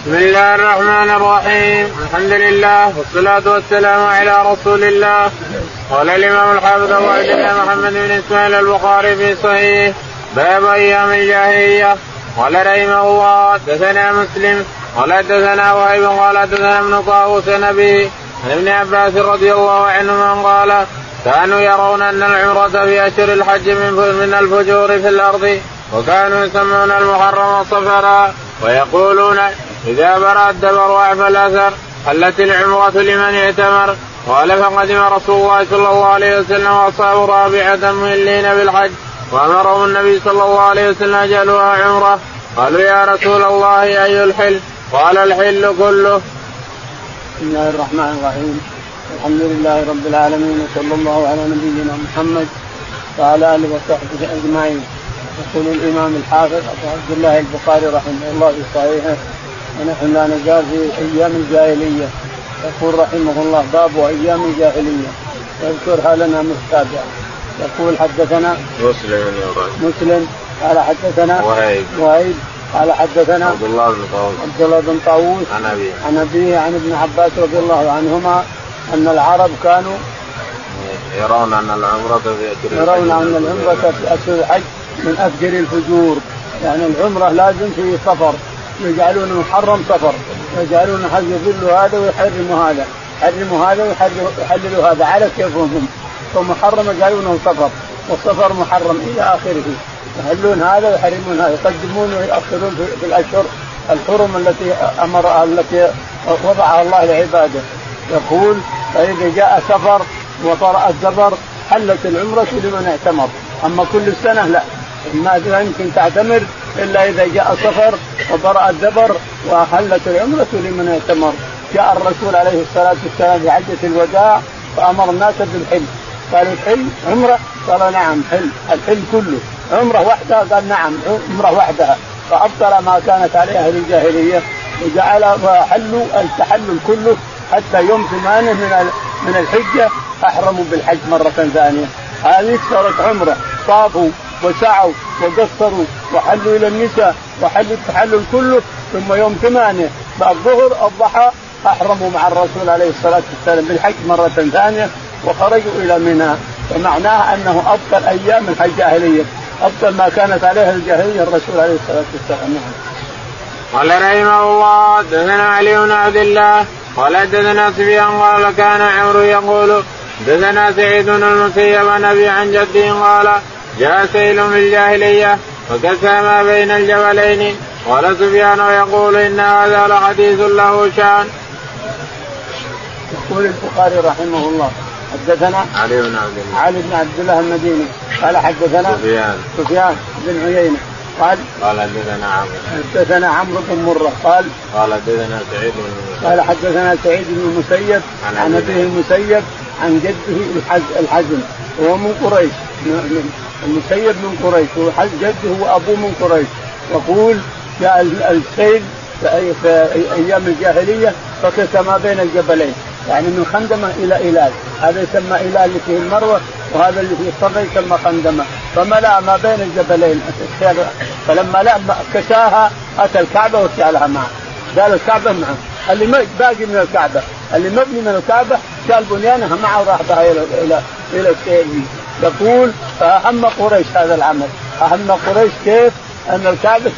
بسم الله الرحمن الرحيم. الحمد لله والصلاة والسلام على رسول الله. قال الإمام الحافظ أبو عبد الله محمد بن إسماعيل البخاري في صحيح باب أيام الجاهلية. قال رحمه الله حدثنا مسلم. قال حدثنا وهيب. قال حدثنا ابن طاووس نبي. عن ابن عباس رضي الله عنهما قال كانوا يرون أن العمرة في اشهر الحج من من الفجور في الأرض وكانوا يسمون المحرم صفرا ويقولون إذا برأ الدبر واعفى الأثر حلت العمرة لمن اعتمر قال فقدم رسول الله صلى الله عليه وسلم واصحابه رابعة مهلين بالحج وأمرهم النبي صلى الله عليه وسلم اجلوها عمرة قالوا يا رسول الله أي الحل؟ قال الحل كله. بسم الله الرحمن الرحيم الحمد لله رب العالمين وصلى الله على نبينا محمد وعلى آله وصحبه أجمعين يقول الإمام الحافظ ابو عبد الله البخاري رحمه الله في صحيحه ونحن لا نزال في أيام الجاهلية. يقول رحمه الله باب أيام الجاهلية. يذكرها لنا مستابعا يقول حدثنا مسلم مسلم. قال حدثنا وهيب. وهيب. قال حدثنا عبد الله بن طاووس. عبد الله بن طاووس. عن ابي عن أبيه عن ابن عباس رضي الله عنهما أن العرب كانوا يرون أن العمرة في يرون أن العمرة في اشهر الحج من أفجر الفجور. يعني العمرة لازم في سفر. يجعلون محرم سفر. يجعلون حج يذل هذا ويحرموا هذا. يحرموا هذا ويحللوا هذا. على كيفهم. هم فمحرم يجعلونه سفر. والسفر محرم إلى آخره. يحلون هذا ويحرمون هذا. يقدمون ويؤخرون في الاشهر الحرم التي أمر التي وضعها الله لعباده. يقول فإذا جاء سفر وطرأ الزبر حلت العمرة لمن اعتمر. أما كل السنة لا. ما يمكن تعتمر. إلا إذا جاء سفر وطرأ الزبر وحلت العمرة لمن اعتمر. جاء الرسول عليه الصلاة والسلام في حجة الوداع فأمر الناس بالحل. قالوا الحل عمرة؟ قال نعم حل. الحل كله. عمرة وحدها؟ قال نعم عمرة وحدها. فأبطل ما كانت عليه أهل الجاهلية. وجعل وحلوا التحلل كله حتى يوم ثمانية من من الحجة أحرموا بالحج مرة ثانية. هذه صارت عمرة. طافوا. وسعوا وقصروا وحلوا إلى النساء وحلوا التحلل كله ثم يوم ثمانية بعد الظهر الضحى أحرموا مع الرسول عليه الصلاة والسلام بالحج مرة ثانية وخرجوا إلى منى. فمعناها أنه أفضل أيام الجاهلية أفضل ما كانت عليها الجاهلية الرسول عليه الصلاة والسلام. قال رحمه الله حدثنا علي بن عبد الله قال حدثنا سفيان قال كان عمرو يقول حدثنا سعيد بن المسيب عن أبي عن جده قال جاء سيل في الجاهلية وكسى ما بين الجبلين. قال سفيان ويقول إن هذا لحديث له شان. يقول البخاري رحمه الله حدثنا علي بن عبد الله. علي بن عبد الله المديني. قال حدثنا سفيان. سفيان بن عيينة. قال قال حدثنا عمرو. حدثنا عمرو بن مرة. قال قال حدثنا سعيد بن المسيب قال حدثنا سعيد بن المسيب عن ابيه المسيب عن جده الحز- الحزن. وهو من قريش. المسيب من قريش وحز جده وابوه من قريش. يقول جاء السيل في أيام الجاهلية فكس ما بين الجبلين. يعني من خندمة إلى إلال. هذا يسمى إلال اللي فيه المروة وهذا اللي فيه الصفا يسمى خندمة. فملا ما بين الجبلين فلما لا كساها أتى الكعبة وجعلها معه. قال الكعبة معه. اللي باقي من الكعبة. اللي مبني من الكعبة. شال بنيانها معه وراح بها إلى إلى إلى السيل يقول فاهم قريش هذا العمل. أهم قريش كيف؟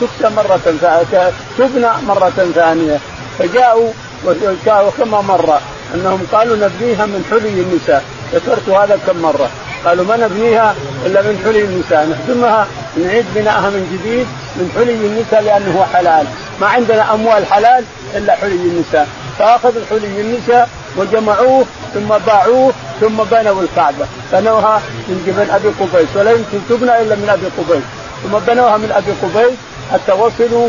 تكسى مرة ثانية تبنى مرة ثانية. فجاءوا وجاءوا كما مرة؟ أنهم قالوا نبنيها من حلي النساء. ذكرت هذا كم مرة. قالوا ما نبنيها إلا من حلي النساء. نهدمها نعيد بناءها من جديد من حلي النساء لأنه هو حلال. ما عندنا أموال حلال إلا حلي النساء. فأخذوا حلي النساء وجمعوه ثم باعوه ثم بنوا الكعبة. بنوها من جبل أبي قبيس. ولا يمكن تبنى إلا من أبي قبيس. ثم بنوها من أبي قبيس حتى وصلوا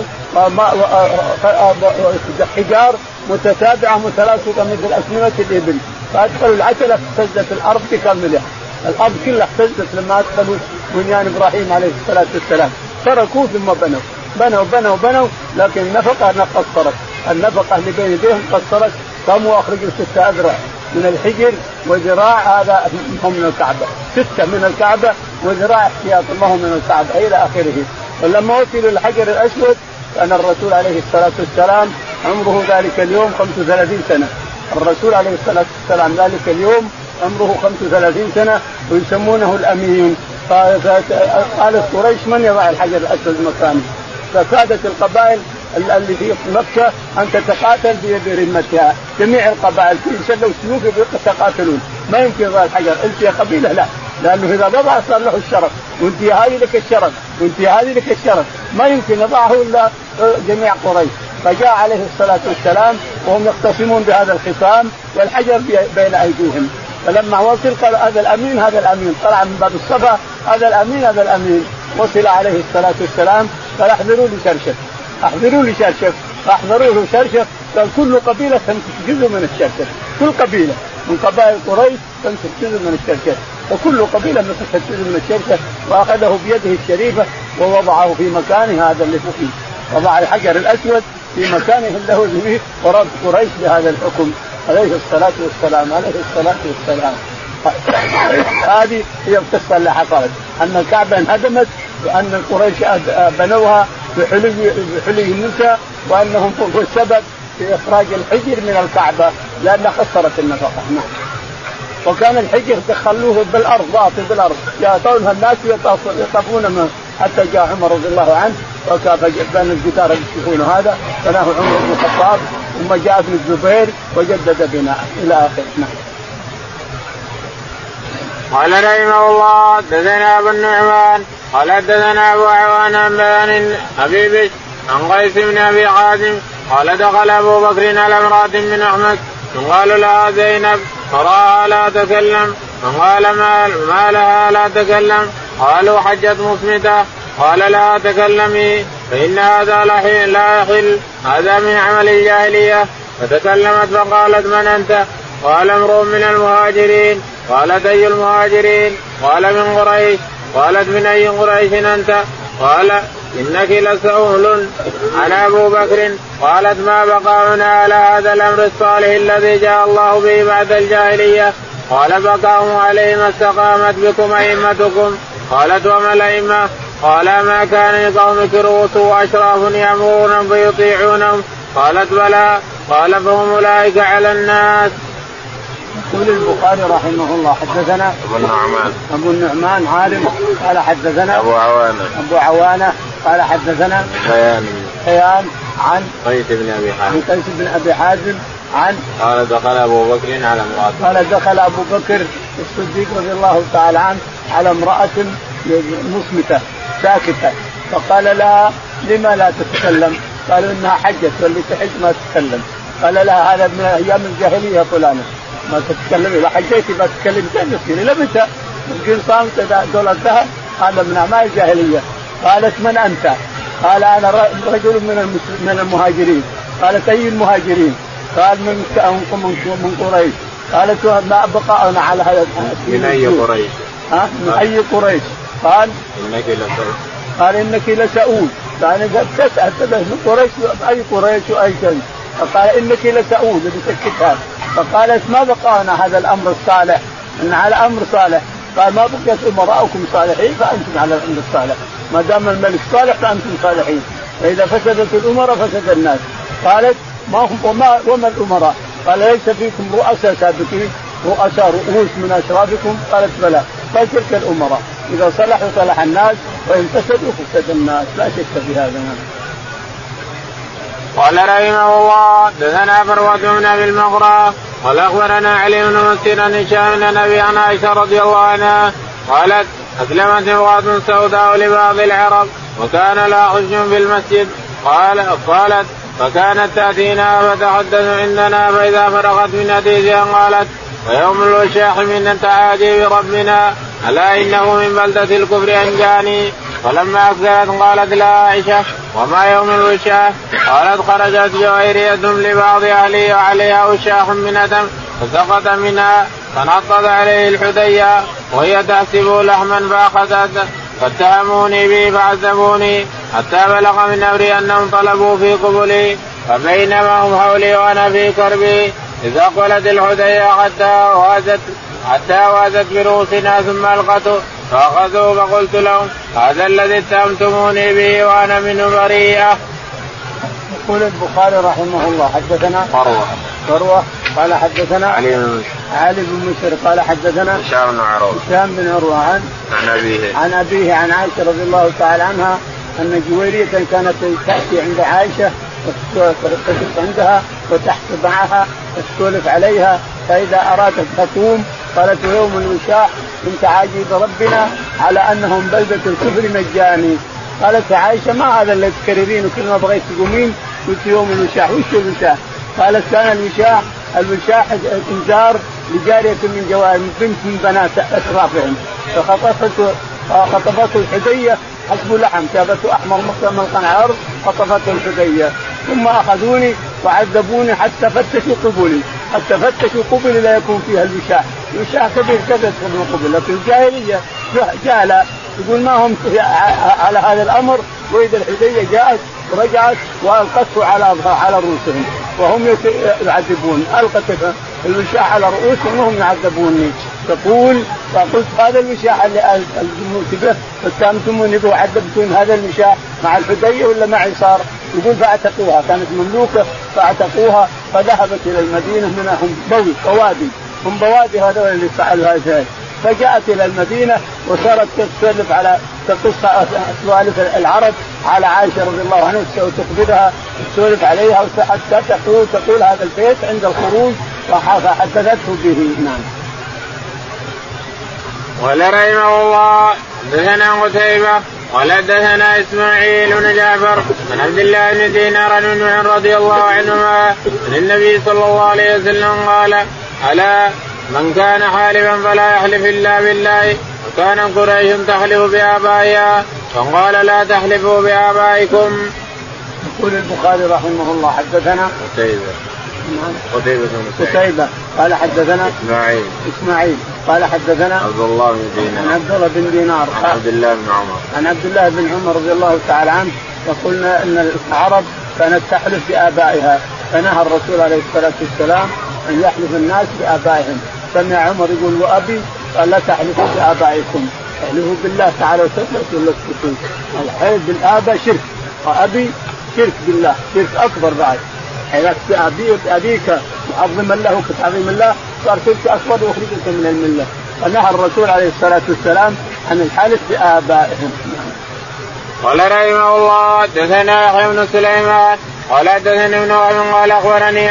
حجار متتابعة متلاصقة مثل اسنمه الإبل. فأدخلوا العتله اهتزت الأرض بكاملها. الأرض كلها اهتزت لما أدخلوا بنيان إبراهيم عليه الصلاة والسلام. تركوه ثم بنوا. بنوا بنوا بنوا لكن النفقة قصرت النفقة اللي بين يديهم قصرت. قاموا واخرجوا ستة أذرع من الحجر وذراع هذا هم من الكعبة. ستة من الكعبة وذراع احتياط الله من الكعبة إلى آخره. ولما وصلوا الحجر الأسود كان الرسول عليه الصلاة والسلام عمره ذلك اليوم 35 سنة. الرسول عليه الصلاة والسلام ذلك اليوم عمره 35 سنة ويسمونه الأمين. قالت قريش من يضع الحجر الأسود مكانه؟ فكادت القبائل اللي في مكة أن تتقاتل برمتها جميع القبائل شلوا سيوف يتقاتلون ما يمكن يضع الحجر انت يا قبيلة لا. لأنه إذا وضع صار له الشرف. وأنت هذه لك الشرف. وأنت هذه لك الشرف. ما يمكن يضعه إلا جميع قريش. فجاء عليه الصلاة والسلام وهم يختصمون بهذا الختام والحجر بين أيديهم. فلما وصل قال هذا الأمين هذا الأمين. طلع من باب الصفا هذا الأمين هذا الأمين. وصل عليه الصلاة والسلام قال احضروا لي شرشف أحضروا لي شرشف فاحضروا له شرشف قال كل قبيلة تمسك جزء من الشرشف كل قبيلة من قبائل قريش تمسك جزء من الشرشف وكل قبيلة مسكت جزء من الشرشف وأخذه بيده الشريفة ووضعه في مكانه هذا اللي فيه وضع الحجر الأسود في مكانه له فيه ورد قريش بهذا الحكم. عليه الصلاة والسلام عليه الصلاة والسلام. هذه هي القصة اللي حصلت. أن الكعبة انهدمت وأن قريش بنوها. بحلي بحلي النساء وأنهم السبب في إخراج الحجر من الكعبة لأنها خسرت النفقة. نعم. وكان الحجر تخلوه بالأرض باطل بالأرض. يأتونها الناس يطافون حتى جاء عمر رضي الله عنه وكان بين الجدار اللي تشوفونه هذا. بناه عمر بن الخطاب ثم جاء ابن الزبير وجدد بناء إلى آخره. نعم. قال رحمه الله حدثنا أبو النعمان قال حدثنا أبو عوان عن بيان أبي بش عن قيس بن أبي حازم قال دخل أبو بكر على امرأة من أحمد قال لها زينب فراها لا تكلم فقال ما, ما لها لا تكلم قالوا حجت مصمتة قال لا تكلمي فإن هذا لا يحل هذا من عمل الجاهلية فتكلمت فقالت من أنت؟ قال امرؤ من المهاجرين قالت أي المهاجرين؟ قال من قريش قالت من أي قريش أنت؟ قال إنك لسهول أنا أبو بكر. قالت ما بقاؤنا على هذا الأمر الصالح الذي جاء الله به بعد الجاهلية؟ قال بقاهم عليه ما استقامت بكم أئمتكم. قالت وما الأئمة؟ قال ما كان لقومك رؤوس واشراف يأمرونهم فيطيعونهم. قالت بلى. قال فهم أولئك على الناس. يقول البخاري رحمه الله حدثنا أبو النعمان. أبو النعمان عالم قال حدثنا أبو عوانة. أبو عوانة قال حدثنا خيان. خيان عن قيس بن أبي حازم. عن قيس بن أبي حازم عن قال دخل أبو بكر على امرأة. قال دخل أبو بكر الصديق رضي الله تعالى عنه على امرأة مصمتة ساكتة. فقال لها لما لا تتكلم؟ قالوا إنها حجت واللي تحج ما تتكلم. قال لها هذا من أيام الجاهلية فلانة. ما تتكلمي. اذا حجيتي ما تتكلمي كيف تصير إلى متى؟ يمكن صامت دولة الذهب. هذا من أعمال الجاهلية. قالت من أنت؟ قال أنا رجل من من المهاجرين. قالت أي المهاجرين؟ قال من من قريش. قالت ما بقاؤنا على هذا من أي قريش؟ ها؟ من أي قريش؟ قال. إنك لسؤول قال إنك لسؤول يعني تسأل من قريش أي قريش وأي شيء فقال إنك لسؤول بسكتها فقالت ما بقانا هذا الأمر الصالح؟ إن على أمر صالح. قال ما بقيت أمراؤكم صالحين فأنتم على الأمر الصالح. ما دام الملك صالح فأنتم صالحين. فإذا فسدت الأمراء فسد الناس. قالت ما هم وما وما الأمراء؟ قال ليس فيكم رؤساء سابقين رؤساء رؤوس من أشرافكم. قالت بلى قال تلك الأمراء. إذا صلحوا صلح الناس وإن فسدوا فسد الناس. لا شك في هذا. قال رحمه الله دثنا فروة بن أبي المغرى قال أخبرنا علي بن مسير عن هشام بن أبي عن عائشة رضي الله عنها قالت أسلمت امرأة سوداء لبعض العرب وكان لا حج في المسجد. قال قالت فكانت تأتينا فتحدث عندنا فإذا فرغت من حديثها قالت ويوم الوشاح من تعادي بربنا ألا إنه من بلدة الكفر أنجاني. فلما اكثرت قالت لا عائشة وما يوم الوشاح قالت خرجت جويرية لبعض أهلي وعليها وشاح من أدم فسقط منها فنطط عليه الحدية وهي تحسب لحما فأخذت فاتهموني به فعذبوني حتى بلغ من أمري أنهم طلبوا في قبلي فبينما هم حولي وأنا في كربي إذا اقبلت الحدية حتى وازت حتى وازت برؤوسنا ثم ألقته فاخذوه فقلت لهم هذا الذي اتهمتموني به وأنا منه بريئة. يقول البخاري رحمه الله حدثنا فروه فروه قال حدثنا علي بن علي بن مشر قال حدثنا هشام بن عروة. هشام بن عروة عن عن أبيه. عن أبيه عن عائشة رضي الله تعالى عنها أن جويرية كانت تأتي عند عائشة وتجلس عندها وتحت معها تسولف عليها فإذا أرادت تقوم قالت يوم الوشاح من تعاجيب ربنا على أنهم بلدة الكفر نجاني قالت عائشة ما هذا اللي تكررين وكل ما بغيت تقومين قلت يوم الوشاح وش الوشاح؟ قالت كان الوشاح الوشاح إنذار لجارية من جوار بنت من بنات اشرافهم فخطفته خطفته الحدية حسب لحم. جابته أحمر ملقا عرض خطفته الحدية. ثم أخذوني وعذبوني حتى فتشوا قبلي. حتى فتشوا قبلي لا يكون فيها الوشاح الوشاح كبير كذا من قبل لكن الجاهلية جهله يقول ما هم على هذا الأمر وإذا الحديه جاءت ورجعت وألقته على على رؤوسهم وهم يعذبون. القت الوشاح على رؤوسهم وهم يعذبوني تقول فقلت هذا الوشاح اللي الجمهور به اتهمتموني به وعذبتون هذا الوشاح مع الحديه ولا معي صار؟ يقول فاعتقوها كانت مملوكة فاعتقوها فذهبت إلى المدينة منهم بوي بوادي هم بوادي هذول اللي فعلوا هذا فجاءت إلى المدينة وصارت تسولف على تقص سوالف العرب على عائشة رضي الله عنها وتخبرها تسولف عليها حتى تقول تقول هذا البيت عند الخروج فحدثته به نعم. قال رحمه الله دثنا قتيبة قال دثنا إسماعيل بن جعفر عن عبد الله بن دينار بن رضي الله عنهما عن النبي صلى الله عليه وسلم قال ألا من كان حالفا فلا يحلف إلا بالله وكان قريش تحلف بآبائها فقال لا تحلفوا بآبائكم. يقول البخاري رحمه الله حدثنا قتيبة. نعم. قتيبة بن قتيبة. قال حدثنا إسماعيل. إسماعيل. قال حدثنا عبد الله بن دينار. عن عبد الله بن دينار. عن عبد الله بن عمر. عن عبد الله بن عمر رضي الله تعالى عنه وقلنا إن العرب كانت تحلف بآبائها فنهى الرسول عليه الصلاة والسلام أن يحلف الناس بآبائهم. سمع عمر يقول وابي قال لا تحلفوا بآبائكم. احلفوا بالله تعالى وتثبتوا ولا تثبتوا الحلف بالآباء شرك وأبي شرك بالله شرك أكبر بعد. حلفت بأبي أبيك معظما له كتعظيم الله صار شرك أكبر ويخرجك من الملة. فنهى الرسول عليه الصلاة والسلام عن الحلف بآبائهم. قال رحمه الله دثنا يحيى بن سليمان قال حدثني ابن قال أخبرني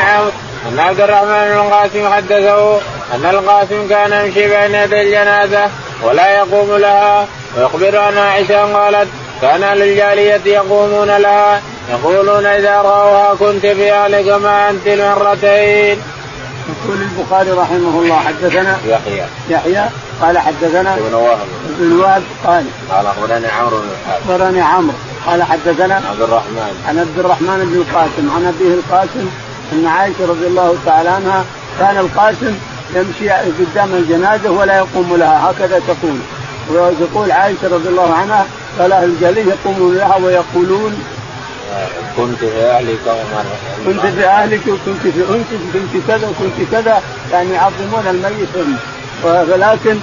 أن عبد الرحمن بن القاسم حدثه أن القاسم كان يمشي بين يدي الجنازة ولا يقوم لها ويخبر عن عائشة قالت كان للجالية يقومون لها يقولون إذا رأوها كنت في أهلك ما أنت المرتين. يقول البخاري رحمه الله حدثنا يحيى. يحيى قال حدثنا ابن وهب. ابن وهب قال قال أخبرني عمرو بن الحارث. أخبرني عمرو قال حدثنا عبد الرحمن. عن عبد الرحمن بن القاسم عن أبيه القاسم أن عائشة رضي الله تعالى عنها كان القاسم يمشي قدام الجنازة ولا يقوم لها هكذا تقول. وتقول عائشة رضي الله عنها قال أهل الجليل يقومون لها ويقولون كنت في أهلك كنت في أهلك وكنت في انتك كنت كذا وكنت كذا يعني يعظمون الميت. ولكن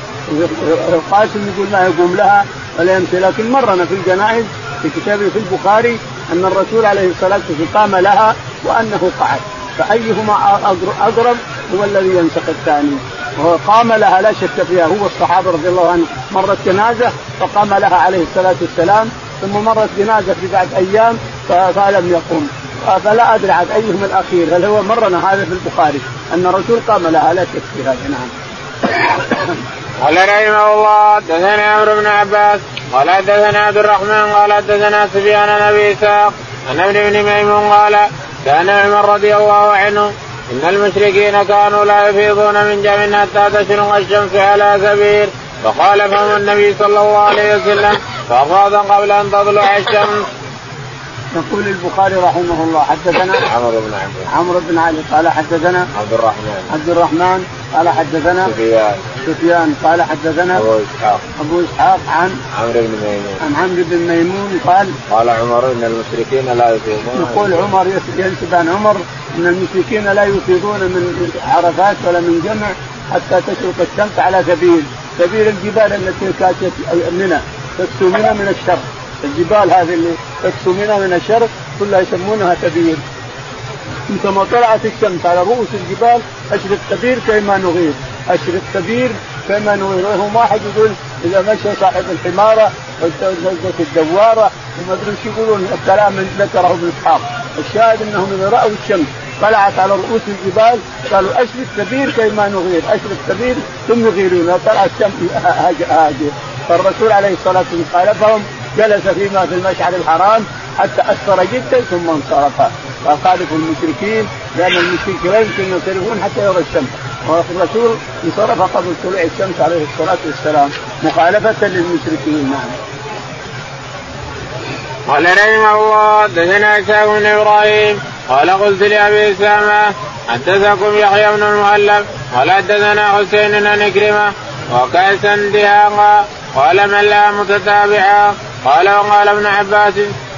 القاسم يقول ما يقوم لها ولا يمشي لكن مرنا في الجنائز في كتابه في البخاري أن الرسول عليه الصلاة والسلام قام لها وأنه قعد. فأيهما اقرب هو الذي ينسق الثاني. قام لها لا شك فيها. هو الصحابة رضي الله عنهم. مرت جنازة فقام لها عليه الصلاة والسلام. ثم مرت جنازة في بعد أيام فلم يقم. فلا أدري عن ايهم الأخير. هل هو مرنا هذا في البخاري؟ أن الرسول قام لها لا شك في هذا نعم. قال رحمه الله دثنا عمرو بن عباس قال حدثنا عبد الرحمن قال حدثنا سفيان عن أبي إسحاق عن ابن بن ميمون قال كان عمر رضي الله عنه إن المشركين كانوا لا يفيضون من جمع حتى تشرق الشمس على سبيل فقال فهم النبي صلى الله عليه وسلم فأفاض قبل أن تطلع الشمس. يقول البخاري رحمه الله حدثنا عمرو بن عبد عمرو بن علي قال حدثنا عبد الرحمن. عبد الرحمن قال حدثنا سفيان. سفيان قال حدثنا أبو إسحاق. أبو إسحاق عن عمرو بن ميمون. عن عمرو بن ميمون قال قال عمر إن المشركين لا يفيضون يقول عمر ينسب عن عمر إن المشركين لا يفيضون من عرفات ولا من جمع حتى تشرق الشمس على سبيل. سبيل الجبال التي كانت منى تكسو منى من الشرق. الجبال هذه اللي تكسو منى من الشرق كلها يسمونها تبير مثل طلعت الشمس على رؤوس الجبال أشرق كبير كيما نغير. أشرق كبير كيما نغير. وهم واحد يقول إذا مشى صاحب الحمارة وزوجة الدوارة وما أدري إيش يقولون الكلام اللي ذكره ابن إسحاق. الشاهد أنهم إذا رأوا الشمس طلعت على رؤوس الجبال قالوا أشرق كبير كيما نغير أشرق كبير ثم يغيرون. طلع الشمس هاجر فالرسول عليه الصلاة والسلام خالفهم جلس فيما في المشعر الحرام حتى أسفر جدا ثم انصرف. وخالفوا المشركين لأن المشركين لا يمكن ينصرفون حتى يرى الشمس. والرسول انصرف قبل طلوع الشمس عليه الصلاة والسلام. مخالفة للمشركين نعم. قال رحمه الله حدثنا إسحاق بن إبراهيم قال قلت لأبي أسامة حدثكم يحيى بن المؤلف قال حدثنا حسين بن كرمه وكاسا دهاقا. قال من لا متتابعا؟ قال وقال ابن عباس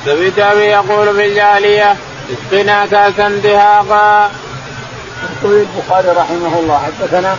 سمعت أبي يقول في الجاهلية اسقنا كاسا دهاقا. يقول البخاري رحمه الله حدثنا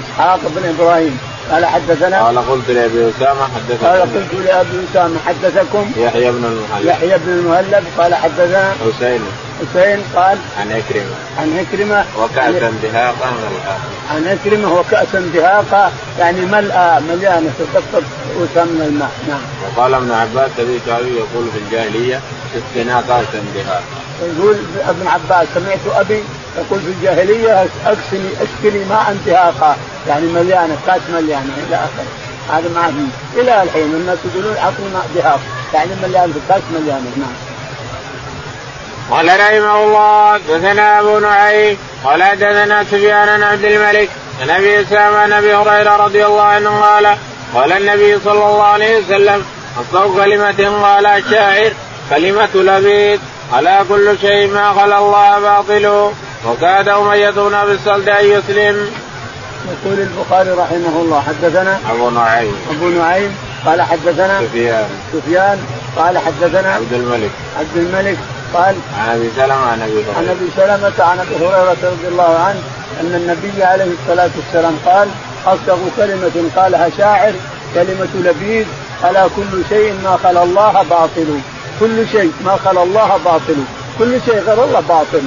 إسحاق بن إبراهيم. قال حدثنا قال قلت لأبي أسامة حدثكم قال قلت لأبي أسامة حدثكم؟ يحيى بن المهلب يحيى بن المهلب قال حدثنا حسين. حسين قال عن عكرمه عن عكرمه وكأسا دهاقا ملأ عن عكرمه وكأسا دهاقا يعني ملأ مليانة تكفر رؤوسها من الماء. نعم. وقال ابن عباس سمعت ابي يقول في الجاهلية اسقنا كأسا دهاقا. يقول ابن عباس سمعت أبي يقول في الجاهلية أكسني اشكني ماء دهاقا. يعني مليانة كأس مليانة إلى آخره. هذا ما في إلى الحين الناس يقولون اعطونا دهاق يعني مليان كأس مليانة. نعم. قال رحمه الله حدثنا أبو نعيم قال حدثنا سفيان بن عبد الملك عن أبي اسامه عن أبي هريرة رضي الله عنه قال قال النبي صلى الله عليه وسلم أصدق كلمة قال الشاعر كلمة لبيد على كل شيء ما خلا الله باطل وكاد اميه بن ابي الصلت أن يسلم. يقول البخاري رحمه الله حدثنا أبو نعيم. أبو نعيم قال حدثنا سفيان. سفيان قال حدثنا عبد الملك. عبد الملك قال عن أبي سلمة عن أبي هريرة. عن أبي سلمة عن أبي هريرة رضي الله عنه أن النبي عليه الصلاة والسلام قال أصدق كلمة قالها شاعر كلمة لبيد ألا كل شيء ما خلا الله باطل. كل شيء ما خلا الله باطل. كل شيء غير الله باطل.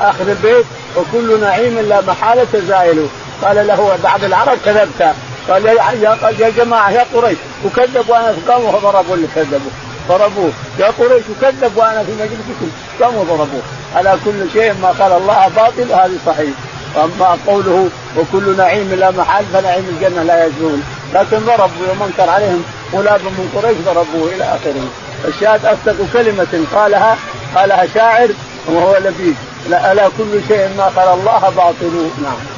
اخر البيت وكل نعيم لا محالة زائل. قال له بعض العرب كذبت. قال يا يا جماعة يا قريش وكذب وأنا قاموا فضربوا اللي كذبوا. ضربوه. يا قريش وكذب وأنا في مجلسكم. قاموا ضربوه؟ على كل شيء ما قال الله باطل هذه صحيح. واما قوله وكل نعيم لا محال فنعيم الجنة لا يزول لكن ضربوا يوم أنكر عليهم غلاب من قريش ضربوه إلى آخره. الشاهد أصدق كلمة قالها قالها شاعر وهو لبيد. لا الا كل شيء ما قال الله باطل. نعم.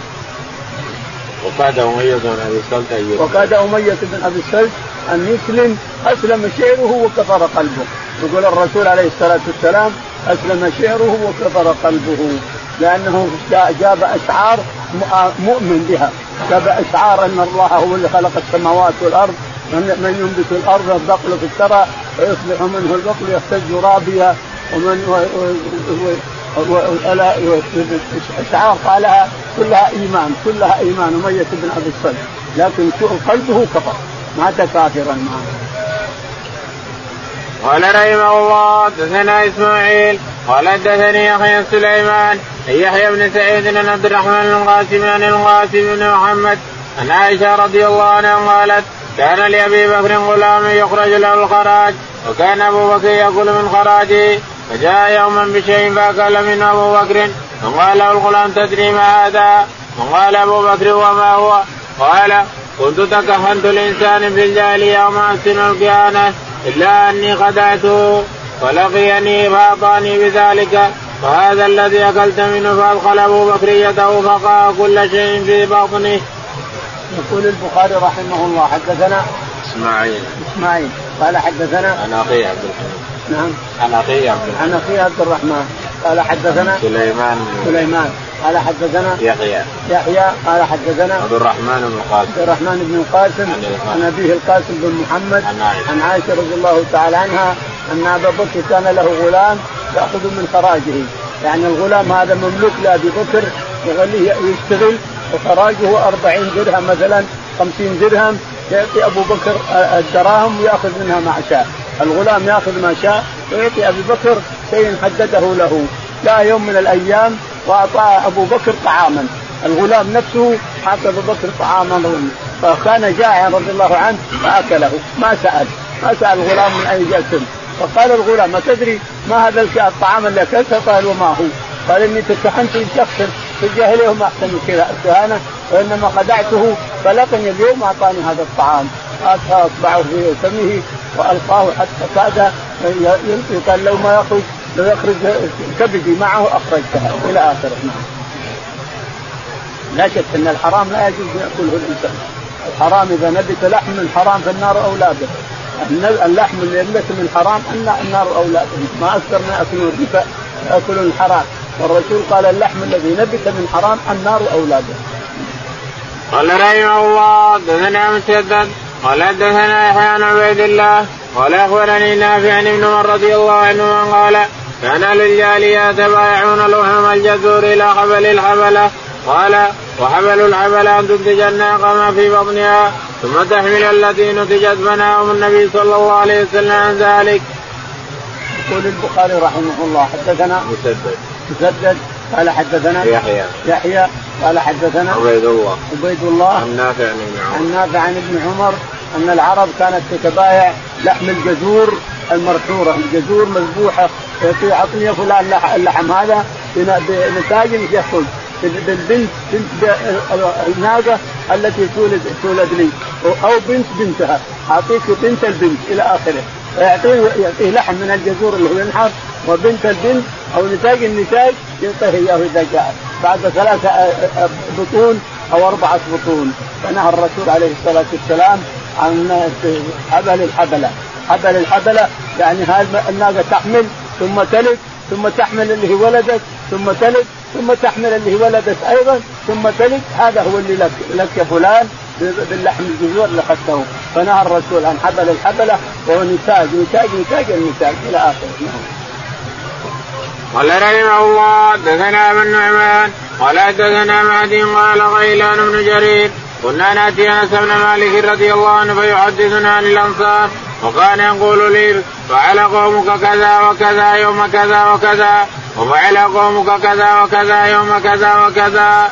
وكاد أمية بن أبي أن يسلم وكاد أمية بن أبي السلت أن يسلم أسلم شعره وكفر قلبه. يقول الرسول عليه الصلاة والسلام أسلم شعره وكفر قلبه. لأنه جاب أشعار مؤمن بها. جاب أشعار أن الله هو اللي خلق السماوات والأرض. من ينبت الأرض البقل في الثرى ويصبح منه البقل يهتز رابيا ومن اشعار قالها كلها إيمان كلها إيمان اميه بن أبي الصلت لكن قلبه كفر. مات كافرا معه. قال رحمه الله حدثنا إسماعيل. قال حدثني يحيى سليمان. يحيى بن سعيد بن عبد الرحمن القاسم عن القاسم بن محمد عن عائشة رضي الله عنها قالت كان لأبي بكر غلام يخرج له الخراج وكان أبو بكر يأكل من خراجه. فجاء يوما بشيء فأكل منه أبو بكر فقال له الغلام تدري ما هذا؟ وقال أبو بكر وما هو؟ قال كنت تكهنت الإنسان في الجاهليه وما أحسن الكهانة إلا أني خدعته فلقيني فأعطاني بذلك وهذا الذي أكلت منه فأدخل أبو بكر يده فقع كل شيء في بطنه. يقول البخاري رحمه الله حدثنا إسماعيل إسماعيل قال حدثنا عن أخي عبد الحميد نعم. عن أخي عبد الرحمن. عن أخي عبد الرحمن. قال حدثنا سليمان. سليمان. قال حدثنا يحيى. يحيى. قال حدثنا عبد الرحمن بن القاسم عبد الرحمن بن القاسم عن أبيه القاسم بن محمد. عن عائشة. عن عائشة رضي الله تعالى عنها أن أبا بكر كان له غلام يأخذ من خراجه يعني الغلام هذا مملوك لأبي بكر يخليه يشتغل وخراجه 40 درهم مثلا 50 درهم يعطي أبو بكر الدراهم ويأخذ منها ما شاء، الغلام ياخذ ما شاء ويعطي ابي بكر شيء حدده له. جاء يوم من الأيام وأعطى أبو بكر طعاما. الغلام نفسه اعطى أبو بكر طعاما. فكان جائعا رضي الله عنه فأكله. ما سأل. ما سأل الغلام من اين جئتم فقال الغلام ما تدري ما هذا الطعام اللي أكلته؟ قال وما هو. قال إني تكهنت شخصا في الجاهلية وما أحسن كذا الكهانه وإنما خدعته فلقني اليوم اعطاني هذا الطعام. اصبعه في فمه وألقاه حتى كاد قال لو ما يخرج لو يخرج كبدي معه اخرجتها إلى آخره. نعم. لا شك أن الحرام لا يجوز يأكله الإنسان. الحرام إذا نبت لحم من حرام فالنار اولى به اللحم اللي ينبت من حرام النار اولى به ما أكثر ما يأكلون الربا يأكلون الحرام. والرسول قال اللحم الذي نبت من حرام النار اولى به. قال رحمه الله دثنا مسدد قال حدثنا يحيى عن عبيد الله قال أخبرني نافع عن ابن عمر رضي الله عنه قال كان للجاليات بايعون لحوم الجزور إلى قبل الحبلة. قال وحبل الحبل أن تنتج الناقة ما في بطنها ثم تحمل التي نتجت فنهاهم النبي صلى الله عليه وسلم عن ذلك. يقول البخاري رحمه الله حدثنا مسدد. مسدد قال حدثنا يحيى. يحيى قال حدثنا عبيد الله. عبيد الله. عن نافع عن ابن عمر. عن نافع عن ابن عمر أن العرب كانت تتبايع لحم الجزور المرحورة، الجزور مذبوحة يعطني يا فلان اللحم هذا بنتاج يخرج بالبنت بنت الناقة التي تولد تولد لي. أو بنت بنتها. أعطيك بنت البنت إلى آخره. فيعطيه يعطيه لحم من الجزور اللي هو ينحر وبنت البنت أو نتاج النتاج يعطيه إياه إذا جاء. بعد ثلاثة بطون أو أربعة بطون. فنهى الرسول عليه الصلاة والسلام عن حبل الحبلة. حبل الحبلة يعني هذه الناقة تحمل ثم تلد ثم تحمل اللي هي ولدت ثم تلد ثم تحمل اللي هي ولدت أيضا ثم تلد. هذا هو اللي لك لك يا فلان باللحم الجزور اللي أخذته. فنهى الرسول عن حبل الحبلة وهو نتاج نتاج نتاج النتاج إلى آخره. نعم. قال رحمه الله حدثنا ابن النعمان قال حدثنا مهدي قال غيلان بن جرير كنا نأتي أنس بن مالك رضي الله عنه فيحدثنا عن الأنصار وكان يقول لي فعل قومك كذا وكذا يوم كذا وكذا وفعل قومك كذا وكذا يوم كذا وكذا.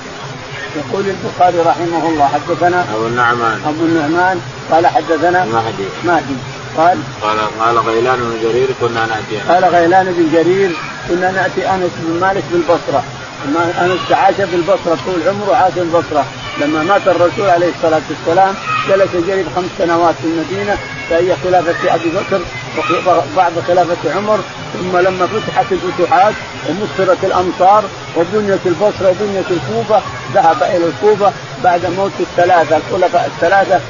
يقول البخاري رحمه الله حدثنا أبو النعمان. أبو النعمان قال حدثنا مهدي. مهدي. قال؟ قال قال غيلان بن جرير كنا نأتي قال غيلان بن جرير كنا نأتي أنس بن مالك بالبصرة. أنس عاش بالبصرة طول عمره عاش بالبصرة. لما مات الرسول عليه الصلاة والسلام جلس جرير خمس سنوات في المدينة فهي خلافة أبي بكر وبعد خلافة عمر. ثم لما فتحت الفتوحات ومصرت الأمصار وبنيت البصرة وبنيت الكوفة ذهب إلى الكوفة بعد موت الثلاثة الخلفاء الثلاثة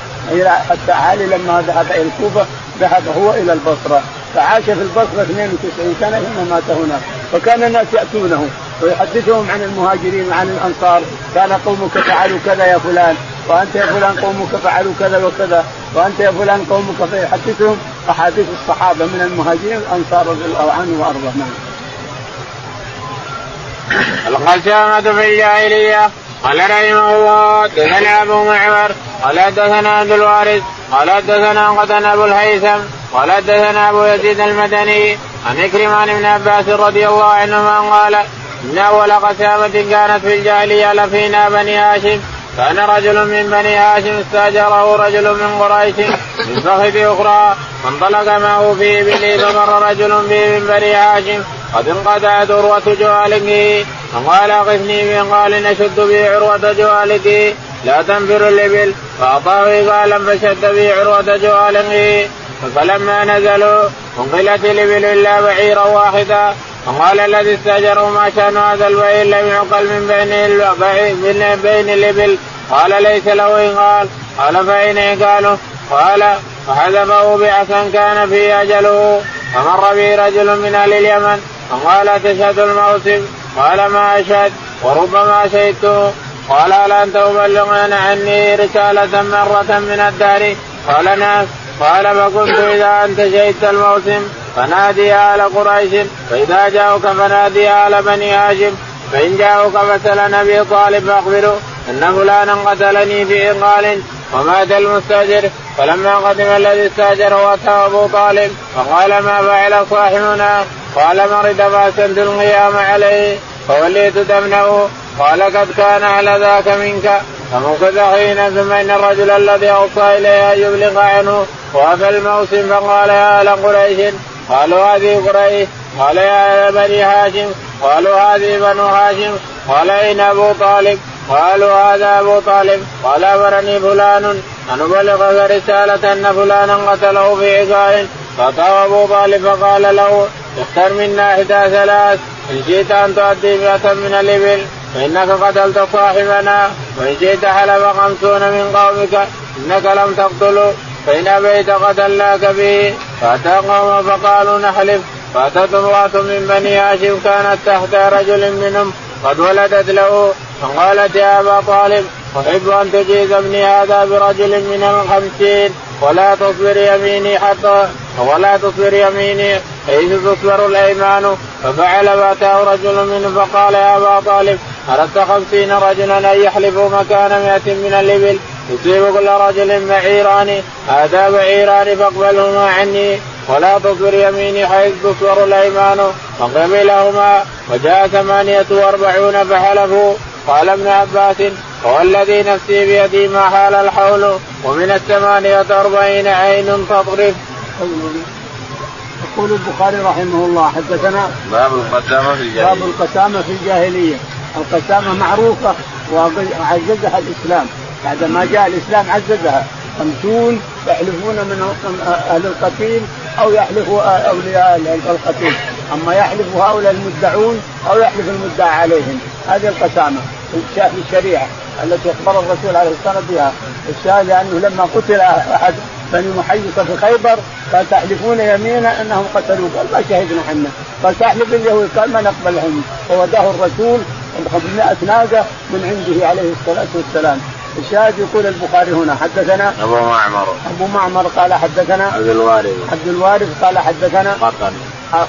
حتى علي لما ذهب إلى الكوفه ذهب هو إلى البصرة. فعاش في البصرة 92 سنة ثم مات هناك. فكان الناس يأتونه ويحدثهم عن المهاجرين وعن الأنصار كان قومك فعلوا كذا يا فلان وأنت يا فلان قومك فعلوا كذا وكذا وأنت يا فلان قومك فيحدثهم أحاديث الصحابة من المهاجرين والأنصار رضي الله عنه وارضاه نعم. في الجاهلية قال رحمه الله دثنا أبو معمر قال دثنا عبد الوارث قال دثنا قتنا أبو الهيثم قال دثنا أبو يزيد المدني عن إكرمان بن عباس رضي الله عنهما قال إن أول قسامة كانت في الجاهلية لفينا بني هاشم كان رجل من بني هاشم استاجره رجل من قريش من فخذ أخرى. فانطلق معه في ابله فمر رجل به من بني هاشم. قد انقطعت عروة جوالك. فقال اغثني قال نشد به عروة جوالك. لا تنفر الإبل. فأعطاه قالا فشد به عروة جوالك. فلما نزلوا أنقلت الإبل إلا بعيرا واحدا. فقال الذي استأجره ما شان هذا البعير لم يعقل من بين من بين الإبل. قال ليس له قال قال فاين قالوا قال فحذفه بعثا كان فيه أجله. فمر به رجل من أهل اليمن. فقال تشهد الموسم؟ قال ما أشهد. وربما شهدته قال هل أنت تبلغنا عني رسالة مرة من الدهر؟ قال نعم. قال فكنت إذا أنت شهدت الموسم. فنادي آل قريش فإذا جاءوك فنادي آل بني هاشم فإن جاءوك فسأل نبي طالب فأخبره أن فلانا قتلني في إنقال ومات المستأجر فلما قدم الذي استأجر وأتاه أبو طالب فقال ما فعل صاحبنا؟ قال مرض فاسلت القيام عليه فوليت دمنه قال قد كان على ذاك منك فمكث حين ثم ان الرجل الذي أوصى إليه أن يبلغ عنه وفي الموسم فقال يا أهل قريش قالوا هذه قريش قال يا بني هاشم قالوا هذه بنو هاشم قال اين أبو طالب قالوا هذا أبو طالب قال امرني فلان ان ابلغك رسالة أن فلانا قتله في عقال فأتاه أبو طالب فقال له اختر منا إحدى ثلاث إن شئت أن تؤدي مئة من الإبل فإنك قتلت صاحبنا وإن شئت حلف خمسون من قومك إنك لم تقتله فإن أبيت قتلناك به فاتى قوم فقالوا نحلف. فاتت امراه من بني هاشم كانت تحت رجل منهم قد ولدت له. فقالت يا أبا طالب أحب أن تجيز ابني هذا برجل من الخمسين ولا تصبر يميني حتى ولا تصبر يميني حيث تصبر الأيمان. ففعل فأتاه رجل منه فقال يا أبا طالب اردت خمسين رجلا أن يحلفوا مكان مئة من الإبل؟ يصيب كل رجل بعيران هذا بعيران فاقبلهما عني ولا تصبر يميني حيث تصبر الأيمان. فقبلهما وجاء ثمانية وأربعون فحلفوا. قال ابن عباس هو الذي نفسي بيدي ما حال الحول ومن الثمانية أربعين عين تطرف. يقول البخاري رحمه الله حدثنا باب القسامة في الجاهلية. باب القسامة في الجاهلية. القسامة معروفة وعززها الإسلام. بعد ما جاء الإسلام عززها. خمسون يحلفون من أهل القتيل أو يحلف أولياء القتيل. أما يحلف هؤلاء المدعون أو يحلف المدعى عليهم. هذه القسامة. في الشريعة التي أخبر الرسول عليه الصلاة والسلام بها. الشاهد لأنه لما قتل أحد بني محيصة في خيبر قال تحلفون يمينا أنهم قتلوه قال ما شهدنا إحنا. قال تحلف اليهود. قال ما نقبل عنه فوداه الرسول 500 ناقة من عنده عليه الصلاة والسلام. الشاهد يقول البخاري هنا حدثنا أبو معمر. أبو معمر قال حدثنا عبد الوارث. عبد الوارث قال حدثنا قطن.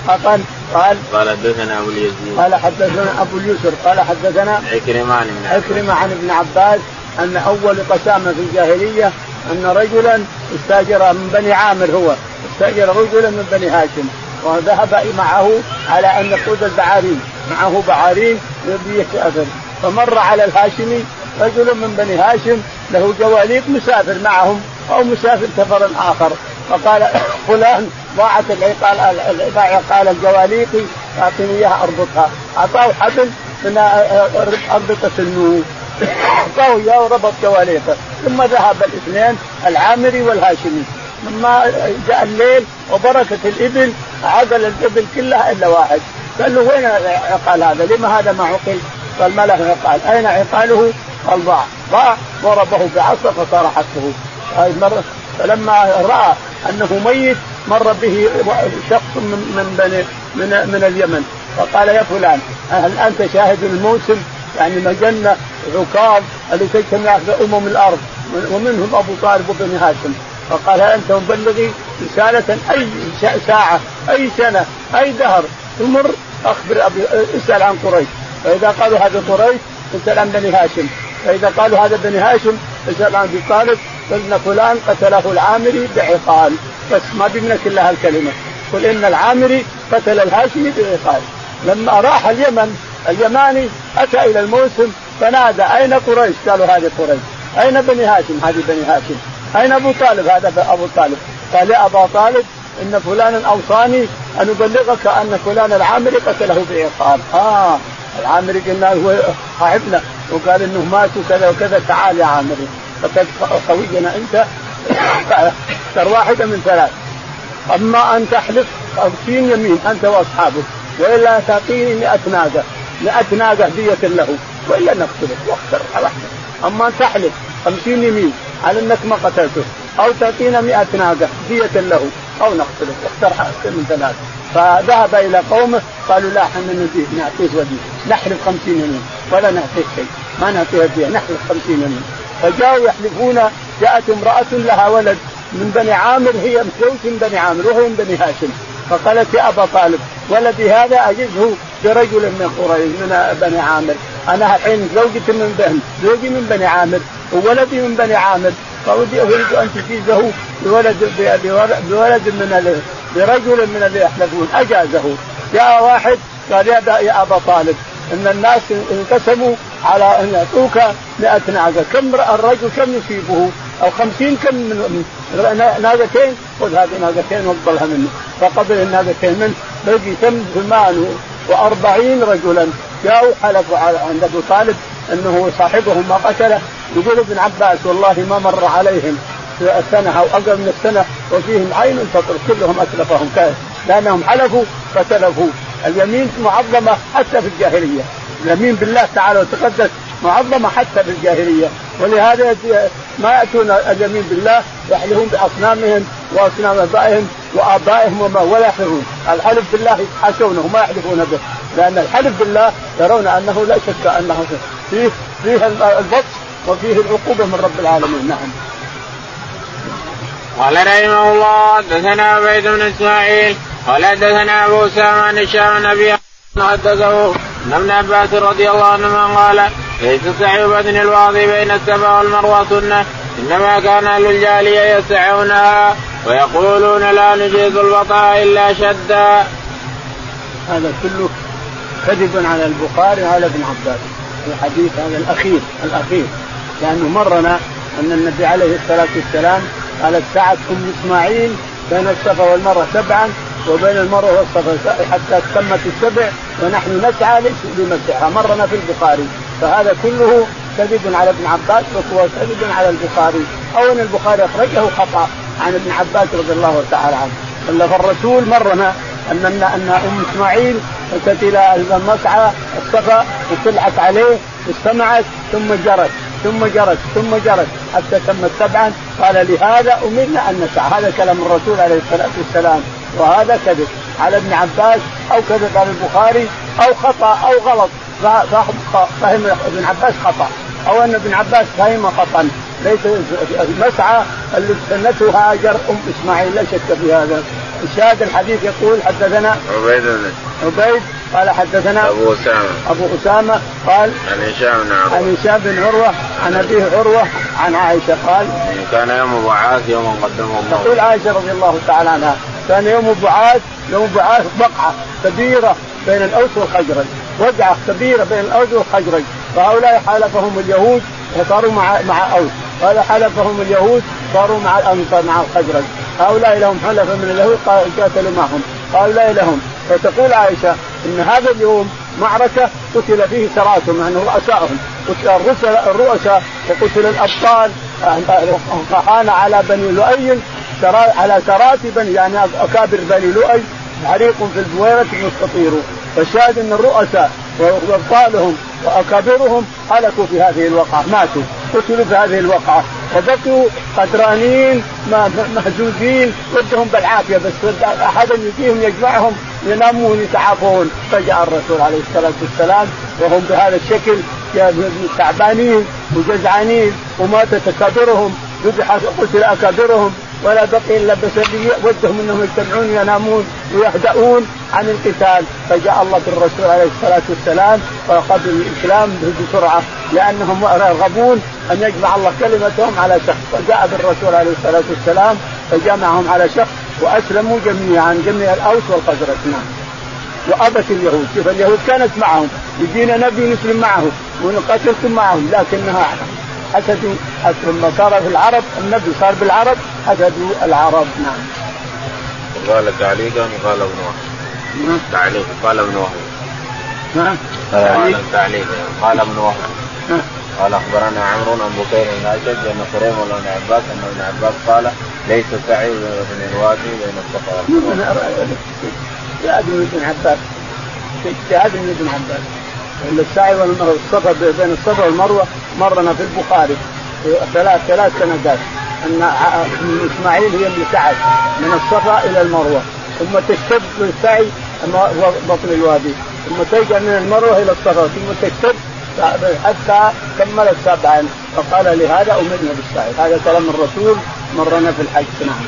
قطن قال قال حدثنا أبو اليزيد. قال حدثنا أبو اليسر قال حدثنا عكرمة عن ابن عكرمة عن ابن عباس أن أول قسامة في الجاهلية أن رجلا استاجر من بني عامر هو استاجر رجلا من بني هاشم وذهب معه على أن يقود البعارين معه بعارين يبي يسافر فمر على الهاشمي رجل من بني هاشم له جواليق مسافر معهم أو مسافر سفرا آخر. فقال فلان ضاعت العقال عقال الجواليق أعطني إياها أربطها. أعطاه حبل من أربطة النور أعطاه إياه وربط جواليقه. ثم ذهب الاثنين العامري والهاشمي. لما جاء الليل وبركة الإبل عقل الإبل كلها إلا واحد. قال له وين عقال هذا؟ لما هذا ما عقل؟ قال ما له عقال، أين عقاله؟ قال ضاع، ضاع ضربه بعصا فصار حقه. هذه مرة فلما رأى أنه ميت مر به شخص من من بني من من اليمن. فقال يا فلان هل أنت شاهد الموسم؟ يعني مجنة عكاظ اللي تجتمع في أمم الأرض ومنهم أبو طالب وبني هاشم. فقال هل أنت مبلغي رسالة أي ساعة أي سنة أي دهر تمر أخبر أبي اسأل عن قريش. فإذا قالوا هذا قريش اسال عن بني هاشم. فإذا قالوا هذا بني هاشم اسال عن ابي طالب قلنا فلان قتله العامري بعقال بس ما بيملك الا هالكلمه قل إن العامري قتل الهاشمي بعقال لما راح اليمن اليماني أتى إلى الموسم فنادى أين قريش؟ قالوا هذه قريش. أين بني هاشم؟ هذه بني هاشم. أين أبو طالب؟ هذا أبو طالب. قال يا أبا طالب إن فلانا اوصاني أن أبلغك أن فلان العامري قتله بعقال آه العامري قلنا هو صاحبنا. وقال إنه مات وكذا وكذا تعال يا عامري فقد خوينا أنت. اختر واحدة من ثلاث. أما أن تحلف خمسين يمين أنت وأصحابك. وإلا تعطيني 100 ناقة. 100 ناقة دية له وإلا نقتلك. واختر واحدة أما أن تحلف خمسين يمين على أنك ما قتلته. أو تعطينا 100 ناقة دية له أو نقتلك. اختر من ثلاث. فذهب إلى قومه قالوا لا إحنا نزيد نعطيك ودي نحلف خمسين يمين ولا نعطيك شيء ما نعطيها فيها نحلف خمسين يمين فجاءوا يحلفون جاءت امرأة لها ولد من بني عامر هي زوج من بني عامر وهو من بني هاشم. فقالت يا أبا طالب ولدي هذا اجزه برجل من قريش من بني عامر. أنا الحين زوجتي من بني زوجي من بني عامر وولدي من بني عامر. فأريد أن تجيزه بولد بولد من برجل من اللي يحلفون. أجازه. جاء واحد قال يا أبا طالب إن الناس انقسموا على أن يعطوك 100 ناقه، كم الرجل كم يصيبه؟ أو 50 كم من ناقتين خذ هذه ناقتين واقبلها منه، فقبل الناقتين منه بقي تم 48 رجلا. جاءوا حلفوا عند أبو طالب إنه صاحبهم ما قتله يقول ابن عباس والله ما مر عليهم. السنة أو أقل من السنة وفيهم عين تطر كلهم أتلفهم. لانهم حلفوا فتلفوا اليمين معظمة حتى في الجاهلية. اليمين بالله تعالى وتقدس معظمة حتى في الجاهلية. ولهذا ما يأتون اليمين بالله يحلفون بأصنامهم وأصنام أبائهم وآبائهم وما ولا يحلفون الحلف بالله يتحاشونه ما يحلفون به. لأن الحلف بالله يرون أنه لا شك أنه فيه فيه البطش وفيه العقوبة من رب العالمين. نعم. قال رحمه الله دثنا عبيد بن إسماعيل قال حدثنا أبو أسامة عن هشام النبي حدثه أن ابن عباس رضي الله عنهما قال ليس سعي بدن الواضي بين السبع والمروة سنة إنما كان أهل الجاهلية يسعونها ويقولون لا نجيز البطاء إلا شدا. هذا كله كذب على البخاري وعلى ابن عباس الحديث هذا الأخير الأخير لأنه مرنا أن النبي عليه الصلاة والسلام قالت سعد أم إسماعيل بين الصفا والمروة سبعا وبين المروة والصفا حتى تمت السبع ونحن نسعى ليس بمسعها مرنا في البخاري. فهذا كله كذب على ابن عباس وهو كذب على البخاري. أو أن البخاري أخرجه خطأ عن ابن عباس رضي الله تعالى عنه. الا فالرسول مرنا أن أن أم إسماعيل اتت إلى المسعى الصفا وطلعت عليه واستمعت ثم جرت. ثم جرت ثم جرت حتى تمت سبعا. قال لهذا أمرنا أن نسعى. هذا كلام الرسول عليه الصلاة والسلام. وهذا كذب على ابن عباس أو كذب على البخاري أو خطأ أو غلط. فهم ابن عباس خطأ. أو أن ابن عباس فهم خطا. ليس المسعى اللي سنته هاجر أم إسماعيل. لا شك في هذا. الشاهد الحديث يقول حدثنا عبيد عبيد قال حدثنا أبو أسامة. أبو أسامة قال عن هشام بن عروة. عن هشام بن عروة عن ابيه عروة عن عائشة قال كان يوم بعاث يوم قدمه الله تقول عائشة رضي الله تعالى عنها كان يوم بعاث يوم بعاث وقعه كبيرة بين الأوس والخزرج وقعة كبيرة بين الأوس والخزرج فهؤلاء حالفهم اليهود وصاروا مع مع أوس. وهذا حلفهم اليهود صاروا مع الأنصار مع الخزرج هؤلاء لهم حلفة من اليهود قاتلوا معهم. هؤلاء لهم. فتقول عائشة إن هذا اليوم معركة قتل فيه سراتهم يعني رؤسائهم قتل الرؤساء وقتل الأبطال. فحان على بني لؤي على سرات بني يعني أكابر بني لؤي حريق في البويرة مستطير فالشاهد إن الرؤساء وأبطالهم وأكابرهم هلكوا في هذه الوقعة ماتوا قتلوا في هذه الوقعة. وبقوا قدرانين مهزوزين ردهم بالعافية بس احد يجيهم يجمعهم ينامون يتعافون. فجاء الرسول عليه الصلاة والسلام وهم بهذا الشكل تعبانين وجزعانين وماتت اكابرهم ذبح قتل أكابرهم. ولا بقي إلا بشريه ودهم أنهم يجتمعون ينامون ويهدؤون عن القتال. فجاء الله بالرسول عليه الصلاة والسلام وقبل الإسلام بسرعة لأنهم يرغبون أن يجمع الله كلمتهم على شخص. فجاء بالرسول عليه الصلاة والسلام فجمعهم على شخص وأسلموا جميعا جميع الأوس والخزرج نعم وأبت اليهود شوف اليهود كانت معهم يجينا نبي نسلم معه ونقاتلكم معهم لكنها حسدوا لما صار في العرب النبي صار بالعرب حسدوا العرب نعم. وقال تعليقا قال ابن وهب. نعم. تعليق قال ابن وهب. نعم. قال تعليق قال ابن وهب. قال أخبرنا عمرو بن بكير بن اشد ان خريم بن عباس أن ابن عباس قال ليس سعي بن الوادي بين الصفا والمروه. من ابن عباس. من ابن عباس. السعي والصفا بين الصفا والمروة مرنا في البخاري ثلاث ثلاث سندات. أن إسماعيل هي اللي سعت من الصفا إلى المروة. ثم تشتد بالسعي بطن الوادي. ثم ترجع من المروة إلى الصفا. ثم تشتد حتى كملت سبعا فقال لهذا امرنا بالسعي. هذا كلام الرسول مرنا في الحج. نعم.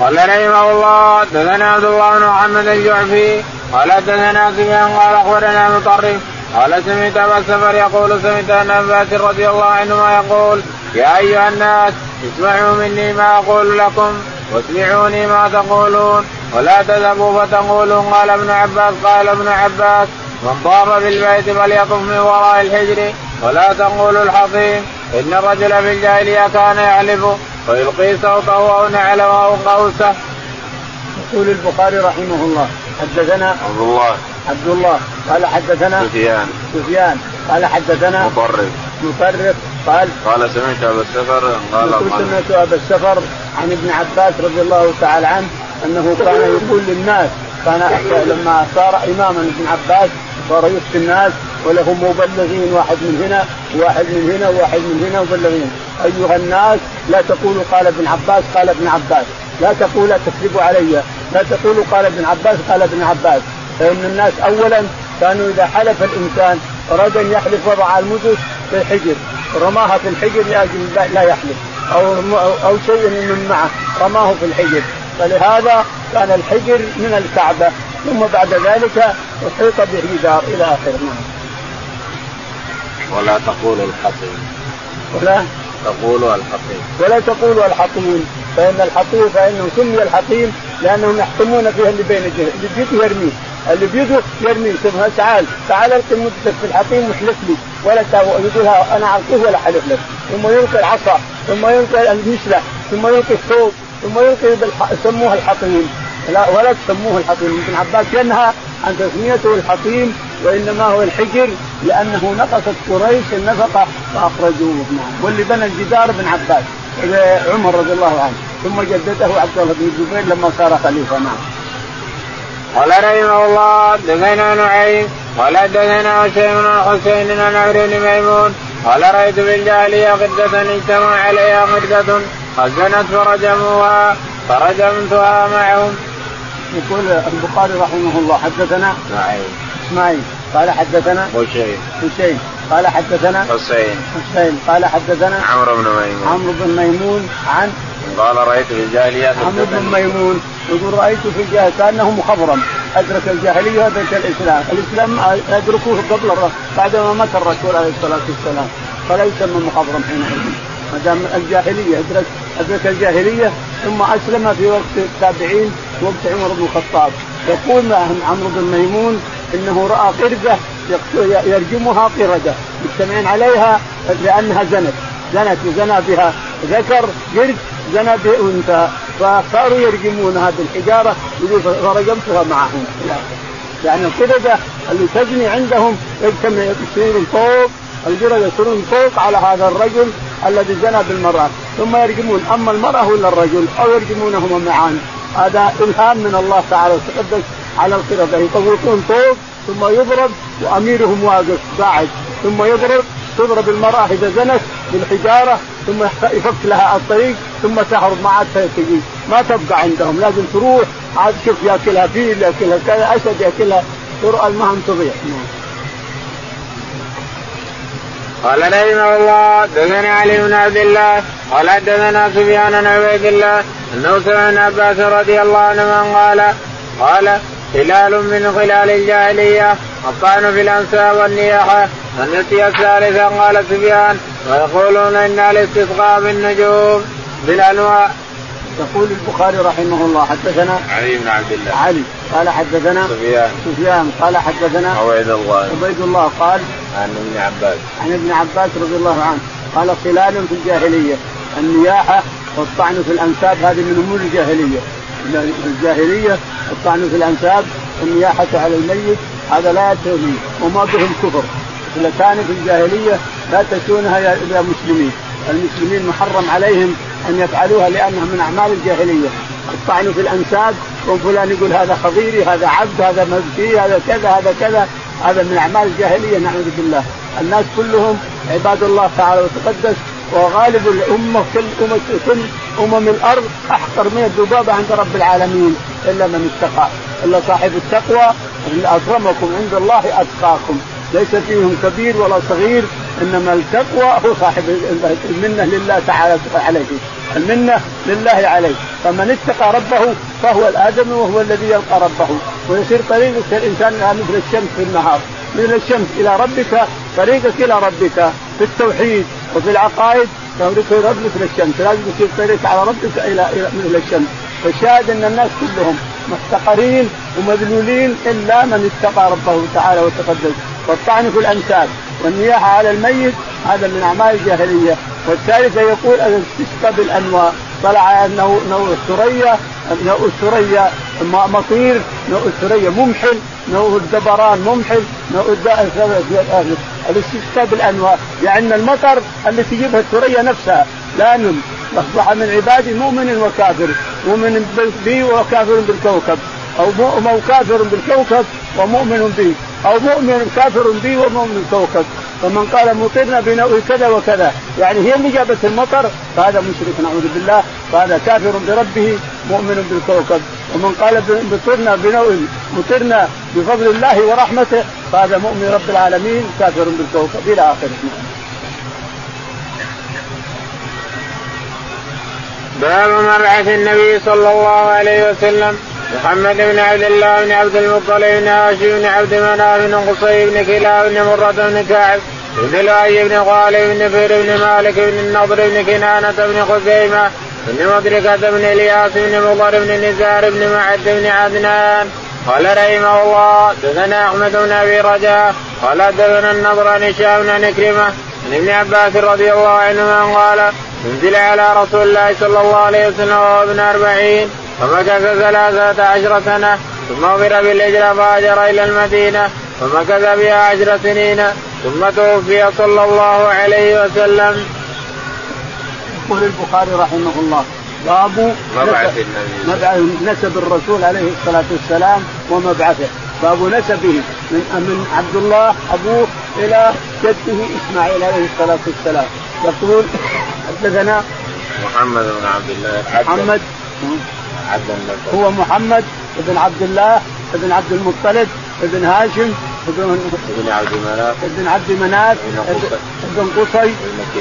قال رحمه الله دثنا عبد الله بن محمد الجعفي قال دثنا سفيان قال أخبرنا مطرف قال سمعت أبا السفر يقول سمعت أن عباس رضي الله عنهما يقول يا أيها الناس اسمعوا مني ما أقول لكم واسمعوني ما تقولون ولا تذهبوا فتقولوا قال ابن عباس قال ابن عباس من طاف بالبيت فليطف من وراء الحجر ولا تقولوا الحصين إن الرجل في الجاهليه كان يعلف ويلقي صوته أو نعله أو قوسه. يقول البخاري رحمه الله حدثنا عبد الله. عبد الله. قال حدثنا سفيان. سفيان. قال حدثنا مطرف مطرف قال قال سمعت أبا السفر قال سمعت أبا السفر عن ابن عباس رضي الله تعالى عنه أنه كان يقول للناس كان لما صار إماما ابن عباس صار يفتي الناس وله مبلغين واحد من هنا وواحد من هنا وواحد من هنا مبلغين. أيها الناس لا تقولوا قال ابن عباس قال ابن عباس. لا تقول لا تكذبوا علي. لا تقولوا قال ابن عباس قال ابن عباس. فإن الناس اولا كانوا إذا حلف الإنسان أراد أن يحلف وضع المدس في الحجر. رماها في الحجر لاجل لا يحلف. أو أو شيء من معه رماه في الحجر. فلهذا كان الحجر من الكعبة. ثم بعد ذلك أحيط به جدار إلى اخره نعم. ولا تقولوا الحطيم. ولا؟ تقولوا الحطيم. ولا تقولوا الحطيم. فإن الحطيم فإنه سمي الحطيم لأنهم يحطمون فيها اللي بين اللي بيده يرميه اللي بيده يرميه تعال. تعال القي مدتك في الحطيم واحلف لي. ولا يقول أنا اعطيه ولا حلف لك. ثم يلقي العصا ثم يلقي المشلة. ثم يلقي الثوب. ثم يلقي بالح... سموها الحطيم. لا ولا تسموه الحطيم. ابن عباس ينهى عن تسميته الحطيم وإنما هو الحجر لأنه نقصت قريش النفقة فأخرجوه. نعم واللي بنى الجدار ابن عباس عمر رضي الله عنه. ثم جدده عبد الله بن الزبير لما صار خليفة نعم. قال رحمه الله دثنا نعيم قال دثنا حسين بن حسين عن عمرو بن ميمون قال رأيت في الجاهليه قردة اجتمع عليها قردة خزنت فرجموها فرجمتها معهم. يقول البخاري رحمه الله حدثنا نعيم إسماعيل قال حدثنا حسين. حسين قال حدثنا حسين. حسين قال حدثنا عمرو بن ميمون. عمرو بن ميمون عن قال رأيت في الجاهليه عمرو بن ميمون يقول رأيت في الجاهليه كانه مخضرم. أدرك الجاهلية وأدرك الإسلام، الإسلام ادركوه قبل بعدما مات الرسول عليه الصلاة والسلام. فلا يسمى مخضرم حينئذ. ما دام الجاهلية ادرك أدرك الجاهلية ثم أسلم في وقت التابعين وقت عمر بن الخطاب. يقول عمرو بن ميمون إنه رأى قردة يرجمها قردة. مجتمعين عليها لأنها زنت. زنت وزنى بها ذكر قرد زنى بانثى فصاروا يرجمونها بالحجارة فرجمتها معهم. يعني القردة اللي تزني عندهم يجتمع يصيرون فوق القردة يصيرون فوق على هذا الرجل الذي زنى بالمرأة. ثم يرجمون أما المرأة ولا الرجل أو يرجمونهما معا. هذا إلهام من الله تعالى وتقدس على القردة يطوقون فوق ثم يضرب وأميرهم واقف قاعد ثم يضرب تضرب المرأة إذا زنت بالحجارة ثم يفك لها الطريق ثم تهرب ما عاد تجي ما تبقى عندهم لازم تروح عاد شوف ياكلها فيل ياكلها كذا أسد ياكلها. المهم تضيع. قال رحمه الله دثنا علي بن عبد الله قال حدثنا سفيان بن عبيد الله أنه سمع ابن عباس رضي الله عنه قال قال خلال من خلال الجاهلية الطعن في الانساب والنياحة النسي الثالثة قال سفيان ويقولون إن الاستسقاء بالنجوم بالأنواع. يقول البخاري رحمه الله حدثنا علي بن عبد الله. علي قال حدثنا سفيان. سفيان قال حدثنا عبيد الله. عبيد الله قال عن ابن عباس. عن ابن عباس رضي الله عنه قال خلال في الجاهلية النياحة والطعن في الأنساب هذه من أمور الجاهلية. الجاهلية الطعن في الأنساب والنياحه على الميت هذا لا يدخل وما بهم كفر كان في الجاهلية لا تسونها يا مسلمين. المسلمين محرم عليهم أن يفعلوها لأنها من أعمال الجاهلية. الطعن في الانساب وفلان يقول هذا خضيري هذا عبد هذا مزكي هذا كذا هذا كذا. هذا من أعمال الجاهلية نعوذ بالله. الناس كلهم عباد الله تعالى وتقدس وغالب الأمة كل كل أمم الأرض أحقر من الذبابه عند رب العالمين إلا من اتقى. إلا صاحب التقوى أكرمكم عند الله أتقاكم. ليس فيهم كبير ولا صغير إنما التقوى هو صاحب المنة لله تعالى عليه. المنة لله عليه. فمن اتقى ربه فهو الادمي وهو الذي يلقى ربه. ويصير طريقك الإنسان مثل الشمس في النهار. من الشمس إلى ربك طريقك إلى ربك. في التوحيد وفي العقائد يصير مثل الشمس. لازم يصير طريق على ربك إلى إلى مثل الشمس. فالشاهد أن الناس كلهم محتقرين ومذلولين إلا من اتقى ربه تعالى وتقدس. والطعن في الانساب والنياحة على الميت هذا من أعمال الجاهلية. والثالثه يقول الاستسقى بالأنواع طلع أنه نوع الثريا نوع الثريا مطير نوع الثريا ممحل نوع الدبران ممحل نوع الاستسقاء بالأنواع يعني المطر اللي تجيبها الثريا نفسها. لا نم أصبح من عبادي مؤمن وكافر مؤمن بي وكافر بالكوكب. أو كافر بالكوكب ومؤمن بي أو مؤمن كافر بي ومؤمن بالكوكب. فمن قال مطرنا بنوء كذا وكذا. يعني هي اللي جابت المطر فهذا مشرك نعوذ بالله. فهذا كافر بربه مؤمن بالكوكب. ومن قال مطرنا بنوء مطرنا بفضل الله ورحمته فهذا مؤمن رب العالمين كافر بالكوكب إلى آخره. باب مبعث النبي صلى الله عليه وسلم. محمد بن عبد الله بن عبد المطلب بن هاشم بن عبد مناف بن قصي بن كلاب بن مرة بن كعب بن لؤي بن غالب بن فير بن مالك بن النضر بن كنانة بن خزيمة بن مدركة بن إلياس بن مضر بن نزار بن معد بن عدنان. قال رحمه الله دثنا أحمد بن أبي رجاء قال دثنا النضر عن هشام بن عكرمه عن ابن عباس رضي الله عنهما قال أنزل على رسول الله صلى الله عليه وسلم وهو ابن أربعين فمكث ثلاثة عشر سنة ثم أمر بالهجرة فهاجر إلى المدينة فمكث بها عشر سنين ثم توفي صلى الله عليه وسلم. يقول البخاري رحمه الله باب مبعث النبي. مبعث نسب الرسول عليه الصلاة والسلام ومبعثه. باب نسبه من من عبد الله أبوه إلى جده إسماعيل عليه الصلاة والسلام. يقول حدثنا محمد بن عبد الله. محمد. هو محمد بن عبد الله بن عبد المطلب بن هاشم ابن ابن عبد مناف ابن عبد مناف ابن قصي.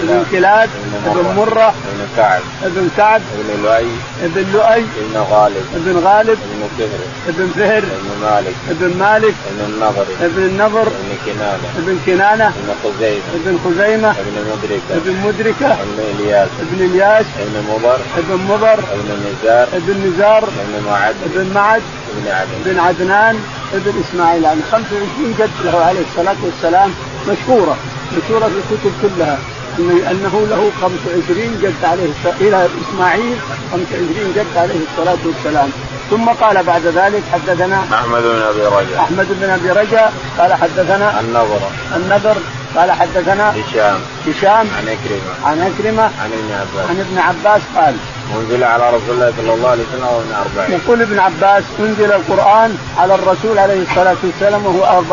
ابن كلاب. ابن مرة. ابن كعب ابن كعب ابن لؤي. ابن لؤي ابن غالب. ابن غالب ابن فهر ابن فهر ابن مالك. ابن مالك ابن النضر. ابن النضر ابن كنانة. ابن كنانة ابن خزيمة. ابن خزيمة ابن مدركة. ابن مدركة ابن إلياس. ابن إلياس ابن مضر. ابن مضر ابن نزار. ابن نزار ابن معد. ابن معد بن عدنان. ابن إسماعيل يعني 25 جد له عليه الصلاة والسلام مشهورة مشهورة في الكتب كلها انه له 25 جد عليه إلى إسماعيل 25 جد عليه الصلاة والسلام. ثم قال بعد ذلك حدثنا أحمد بن أبي رجاء. أحمد بن أبي رجاء قال حدثنا النضر. النضر قال حدثنا هشام. هشام عن إكرمة. عن إكرمة عن ابن عباس. عن ابن عباس قال انزل على رسول الله صلى الله عليه وسلم وابن أربعين يقول ابن عباس أنزل القرآن على الرسول عليه الصلاة والسلام وهو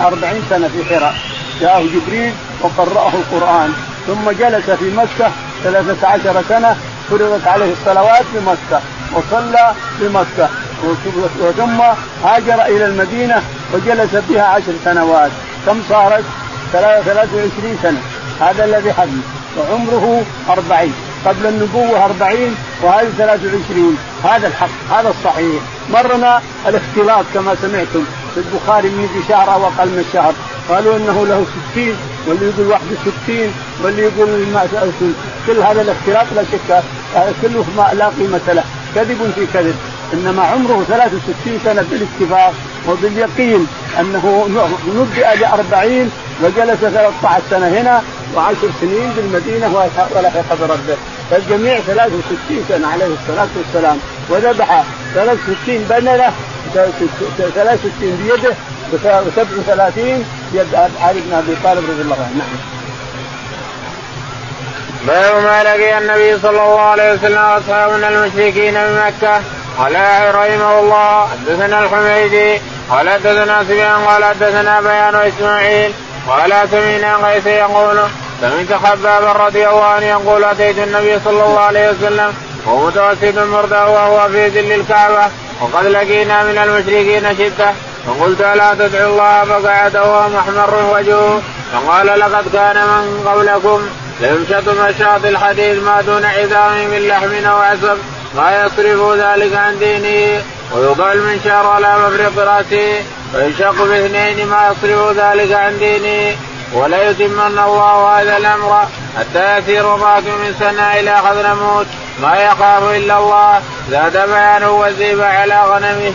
أربعين سنة في حراء جاءه جبريل وقرأه القرآن. ثم جلس في مكة ثلاثة عشر سنة فرضت عليه الصلوات في مكة وصلى في مكة. وثم هاجر إلى المدينة وجلس بها عشر سنوات. كم صارت؟ 23 سنة. هذا الذي حدث. وعمره أربعين. قبل النبوة أربعين وهذه 23 هذا الحق هذا الصحيح. مرنا الاختلاط كما سمعتم. في البخاري من يجي شهر أو أقل من شهر. قالوا إنه له 60 واللي يقول 61 واللي يقول كل هذا الاختلاط لا شك كله ما لا قيمة له. كذب في كذب. إنما عمره 63 سنة بالاتفاق وباليقين أنه نبئ ب 40 وجلس 13 سنة هنا وعشر سنين بالمدينة ولحق بربه فالجميع 63 سنة عليه الصلاة والسلام. وذبح 63 بنلة 63 بيده و37 يد علي بن أبي طالب رضي الله عنه. نعم. باب ما لقي النبي صلى الله عليه وسلم وأصحابه من المشركين بمكه قال رحمه الله حدثنا الحميدي قال حدثنا سفيان قال حدثنا بيان اسماعيل قال سمعنا قيس يقول. سمعت خبابا رضي الله عنه يقول أتيت النبي صلى الله عليه وسلم وهو متوسد مرده وهو في ذل الكعبة وقد لقينا من المشركين شدة. فقلت ألا تدعو الله؟ فقعد وهو محمر وجهه. فقال لقد كان من قبلكم ليمشط مشاط الحديد ما دون عظام من لحم أو عسب ما يصرف ذلك عن دينه ويضع المنشار على مفرق راسه ويشق باثنين ما يصرف ذلك عن دينه. ولا يتمن الله هذا الأمر حتى يسير الراكب من سنة إلى حضرموت ما يخاف إلا الله. زاد بيانه وزيب على غنمه.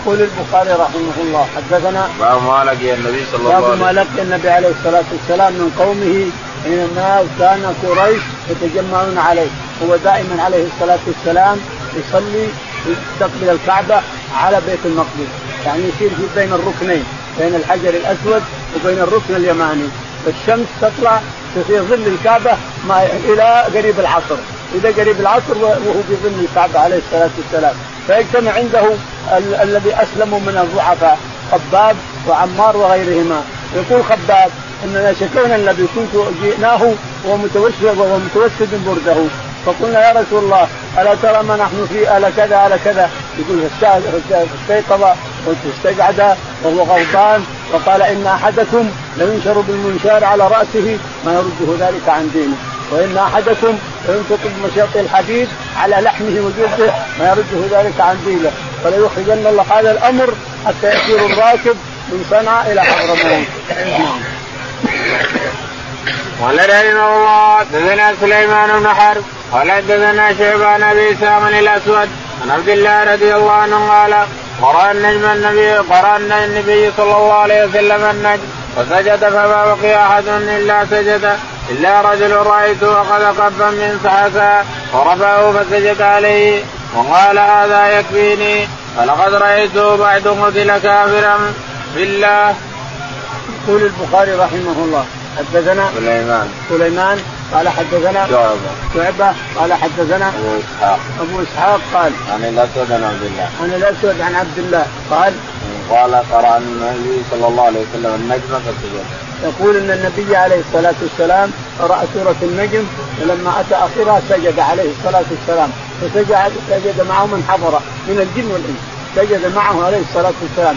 يقول البخاري رحمه الله حدثنا باب ما لقي النبي صلى الله عليه وسلم؟ ما لقي النبي عليه الصلاة والسلام من قومه حينما كان قريش يتجمعون عليه. هو دائما عليه الصلاة والسلام يصلي يستقبل الكعبة على بيت المقدس. يعني يصير في بين الركنين بين الحجر الأسود وبين الركن اليماني. فالشمس تطلع في ظل الكعبة ما إلى قريب العصر. إلى قريب العصر وهو في ظل الكعبة عليه الصلاة والسلام. فيجتمع عنده الذي اسلموا من الضعفاء خباب وعمار وغيرهما. يقول خباب إننا شكونا الذي كنت جئناه وهو متوسد وهو متوسد برده. فقلنا يا رسول الله ألا ترى ما نحن فيه؟ ألا كذا ألا كذا؟ يقول استيقظ واستقعد وهو غضبان وقال إن أحدكم لينشر بالمنشار على رأسه ما يرده ذلك عن دينه. وإن أحدكم لينفق بمشيط الحديد على لحمه وجلده ما يرده ذلك عن دينه. فليخرجن الله هذا الأمر حتى يسير الراكب من صنعاء إلى حضرموت قال رحمه الله دثنا سليمان بن حرب قال حدثنا شيبان أبي سام الأسود عن عبد الله رضي الله عنه قال قرأ النجم النبي قرأ النبي صلى الله عليه وسلم النجم فسجد فما بقي أحد إلا سجد إلا رجل رايته اخذ قبا من سحسا ورفعه فسجد عليه وقال هذا يكفيني فلقد رايته بعد قتل كافرا بالله. يقول البخاري رحمه الله حدثنا سليمان سليمان قال حدثنا شعبة شعبة قال حدثنا أبو إسحاق. أبو إسحاق قال عن الأسود عن عبد الله. عن الأسود عن عبد الله. قال قال قرأ النبي صلى الله عليه وسلم النجم فسجد. يقول إن النبي عليه الصلاة والسلام قرأ سورة النجم ولما أتى اخرها سجد عليه الصلاة والسلام. فسجد سجد معه من حضر من الجن والإنس. سجد معه عليه الصلاة والسلام.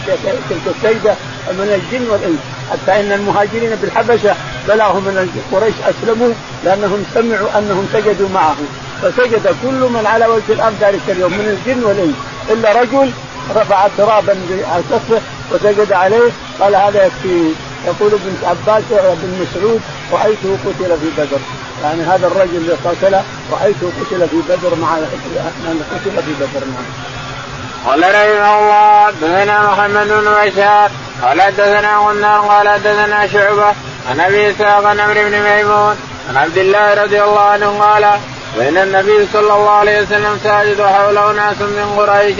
تلك السجدة من الجن والإنس. حتى إن المهاجرين بالحبشة بلغهم من قريش أسلموا لأنهم سمعوا أنهم سجدوا معه فسجد كل من على وجه الأرض ذلك اليوم من الجن والإنس. إلا رجل رفع ترابا على كفه وسجد عليه. قال هذا يكفيه يقول ابن عباس بن مسعود رأيته قتل في بدر. يعني هذا الرجل اللي قتله رأيته قتل في بدر مع من قتل في بدر معه. قال رحمه الله حدثنا محمد بن قال حدثنا غنار قال حدثنا شعبة عن أبي إسحاق عن عمرو بن ميمون عن عبد الله رضي الله عنه قال بين النبي صلى الله عليه وسلم ساجد وحوله ناس من قريش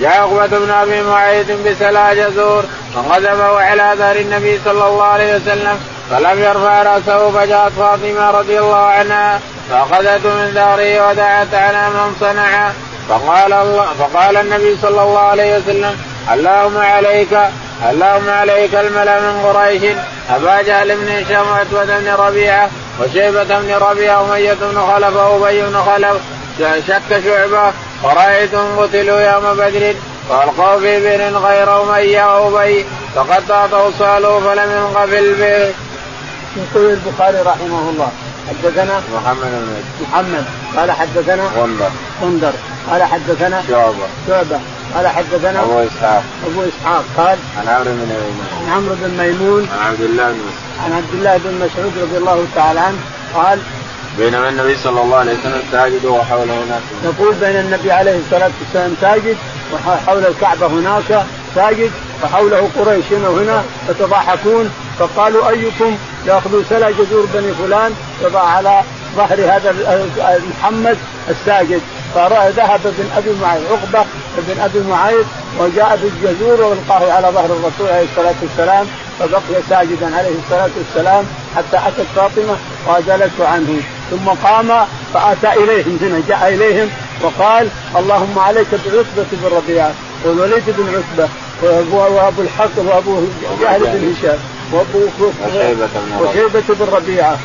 جاء عقبة بن أبي معيط بسلا جزور فقذفه على دار النبي صلى الله عليه وسلم فلم يرفع رأسه فجاءت فاطمة رضي الله عنها فأخذته من داره ودعت على من صنع فقال الله فقال النبي صلى الله عليه وسلم اللهم عليك اللهم عليك الملأ من قريش أبا جهل بن هشام وعتبه بن ربيعة وشيبة بن ربيعة ومية بن خلف وأبي بن خلف شك شعبة ورأيتهم قتلوا يوم بدر والقوا في بئر غير أمية وأبي فقد تعطوا صالوا فلم ينقفل به. يقول البخاري رحمه الله حدثنا محمد بن محمد. قال حدثنا غندر. غندر. قال حدثنا شعبة. شعبة. قال حدثنا أبو إسحاق. أبو إسحاق. قال عن عمرو بن ميمون. عن عمرو بن ميمون. عن عبد الله بن عن عبد الله بن مسعود رضي الله تعالى عنه. قال بينما النبي صلى الله عليه وسلم ساجد وحوله ناس يقول بين النبي عليه الصلاة والسلام ساجد وحول الكعبة هناك ساجد وحوله قريش هنا وهنا يتضاحكون فقالوا أيكم يأخذ سلا جذور بني فلان يضع على ظهر هذا محمد الساجد. فذهب ابن أبي معيط عقبة ابن أبي معيط وجاء بالجذور وإلقاه على ظهر الرسول عليه الصلاة والسلام فبقي ساجدا عليه الصلاة والسلام حتى أتت فاطمة وأزالته عنه. ثم قام فأتى إليهم هنا جاء إليهم وقال اللهم عليك بعتبة بن ربيعة. والوليد بن عتبة. وابو الحق وابو جهل بن هشام وابو وشيبة بن ربيعة.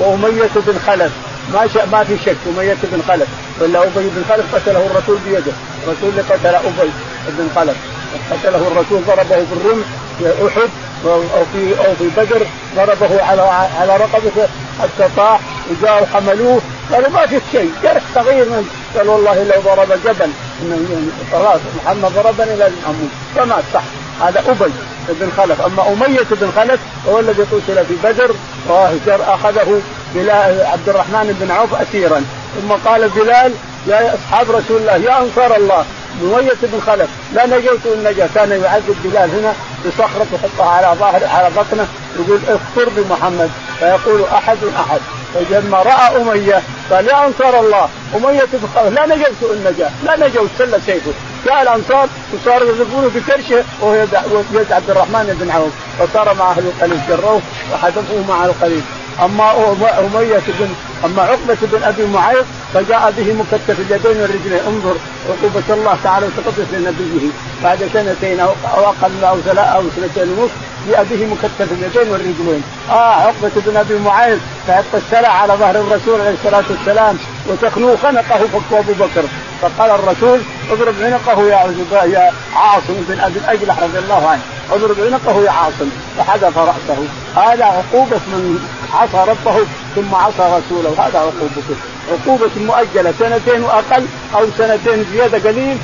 وأمية بن خلف. ما ما في شك. أمية بن خلف. ولا أبي بن خلف قتله الرسول بيده. الرسول قتل أبي بن خلف. قتله الرسول ضربه بالرمح. في أحد أو في أو في بدر ضربه على على رقبته حتى طاح وجاءوا حملوه. قالوا ما في شيء جرح صغير من قال والله لو ضرب جبل خلاص محمد ضربني لازم أموت فمات صح. هذا أبي بن خلف. أما أمية بن خلف هو الذي قتل في بدر. واخذه بلال عبد الرحمن بن عوف اسيرا. ثم قال بلال يا أصحاب رسول الله يا أنصار الله اميه بن خلف. لا نجوت ان نجا. كان يعذب بلال هنا بصخرة يحطها على ظهر على بطنه. يقول اخطر بمحمد. فيقول أحد أحد. فلما رأى أمية. قال يا أنصار الله. أمية بن خلف. لا نجوت ان نجا. لا نجوت سل سيفه جاء الأنصار وصاروا يضربونه بكرشه وهو يد عبد الرحمن بن عوف. فصار أهل القليل. جروه وحذفوه مع القليل. أما أمية بن أما عقبة بن أبي معيط فجاء به مكتف اليدين والرجلين انظر عقوبة الله تعالى وتقدس لنبيه. بعد سنتين أو أقل أو ثلاث أو سنتين ونصف به مكتف اليدين والرجلين. آه عقبة بن أبي معيط فحط السلع على ظهر الرسول عليه الصلاة والسلام وتخنو خنقه فك أبو بكر. فقال الرسول اضرب عنقه يا يا عاصم بن أبي الأجلح رضي الله عنه. اضرب عنقه يا عاصم. فحذف رأسه. هذا عقوبة من عصى ربه ثم عصى رسوله. هذا عقوبته. عقوبة مؤجلة سنتين وأقل أو سنتين زيادة قليل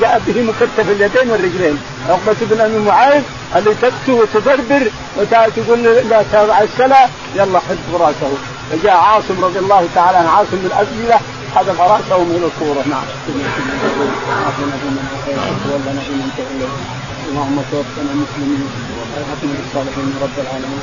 جاء به مكتف اليدين والرجلين. عقبة بن أبي معاذ اللي تكتو وتبربر وتقول لا تابع السلا يلا حذف راسه فجاء عاصم رضي الله تعالى عن عاصم بن أبي حذف راسه من الكورة. نعم. اللهم توفنا مسلمين والحقنا بالصالحين رب العالمين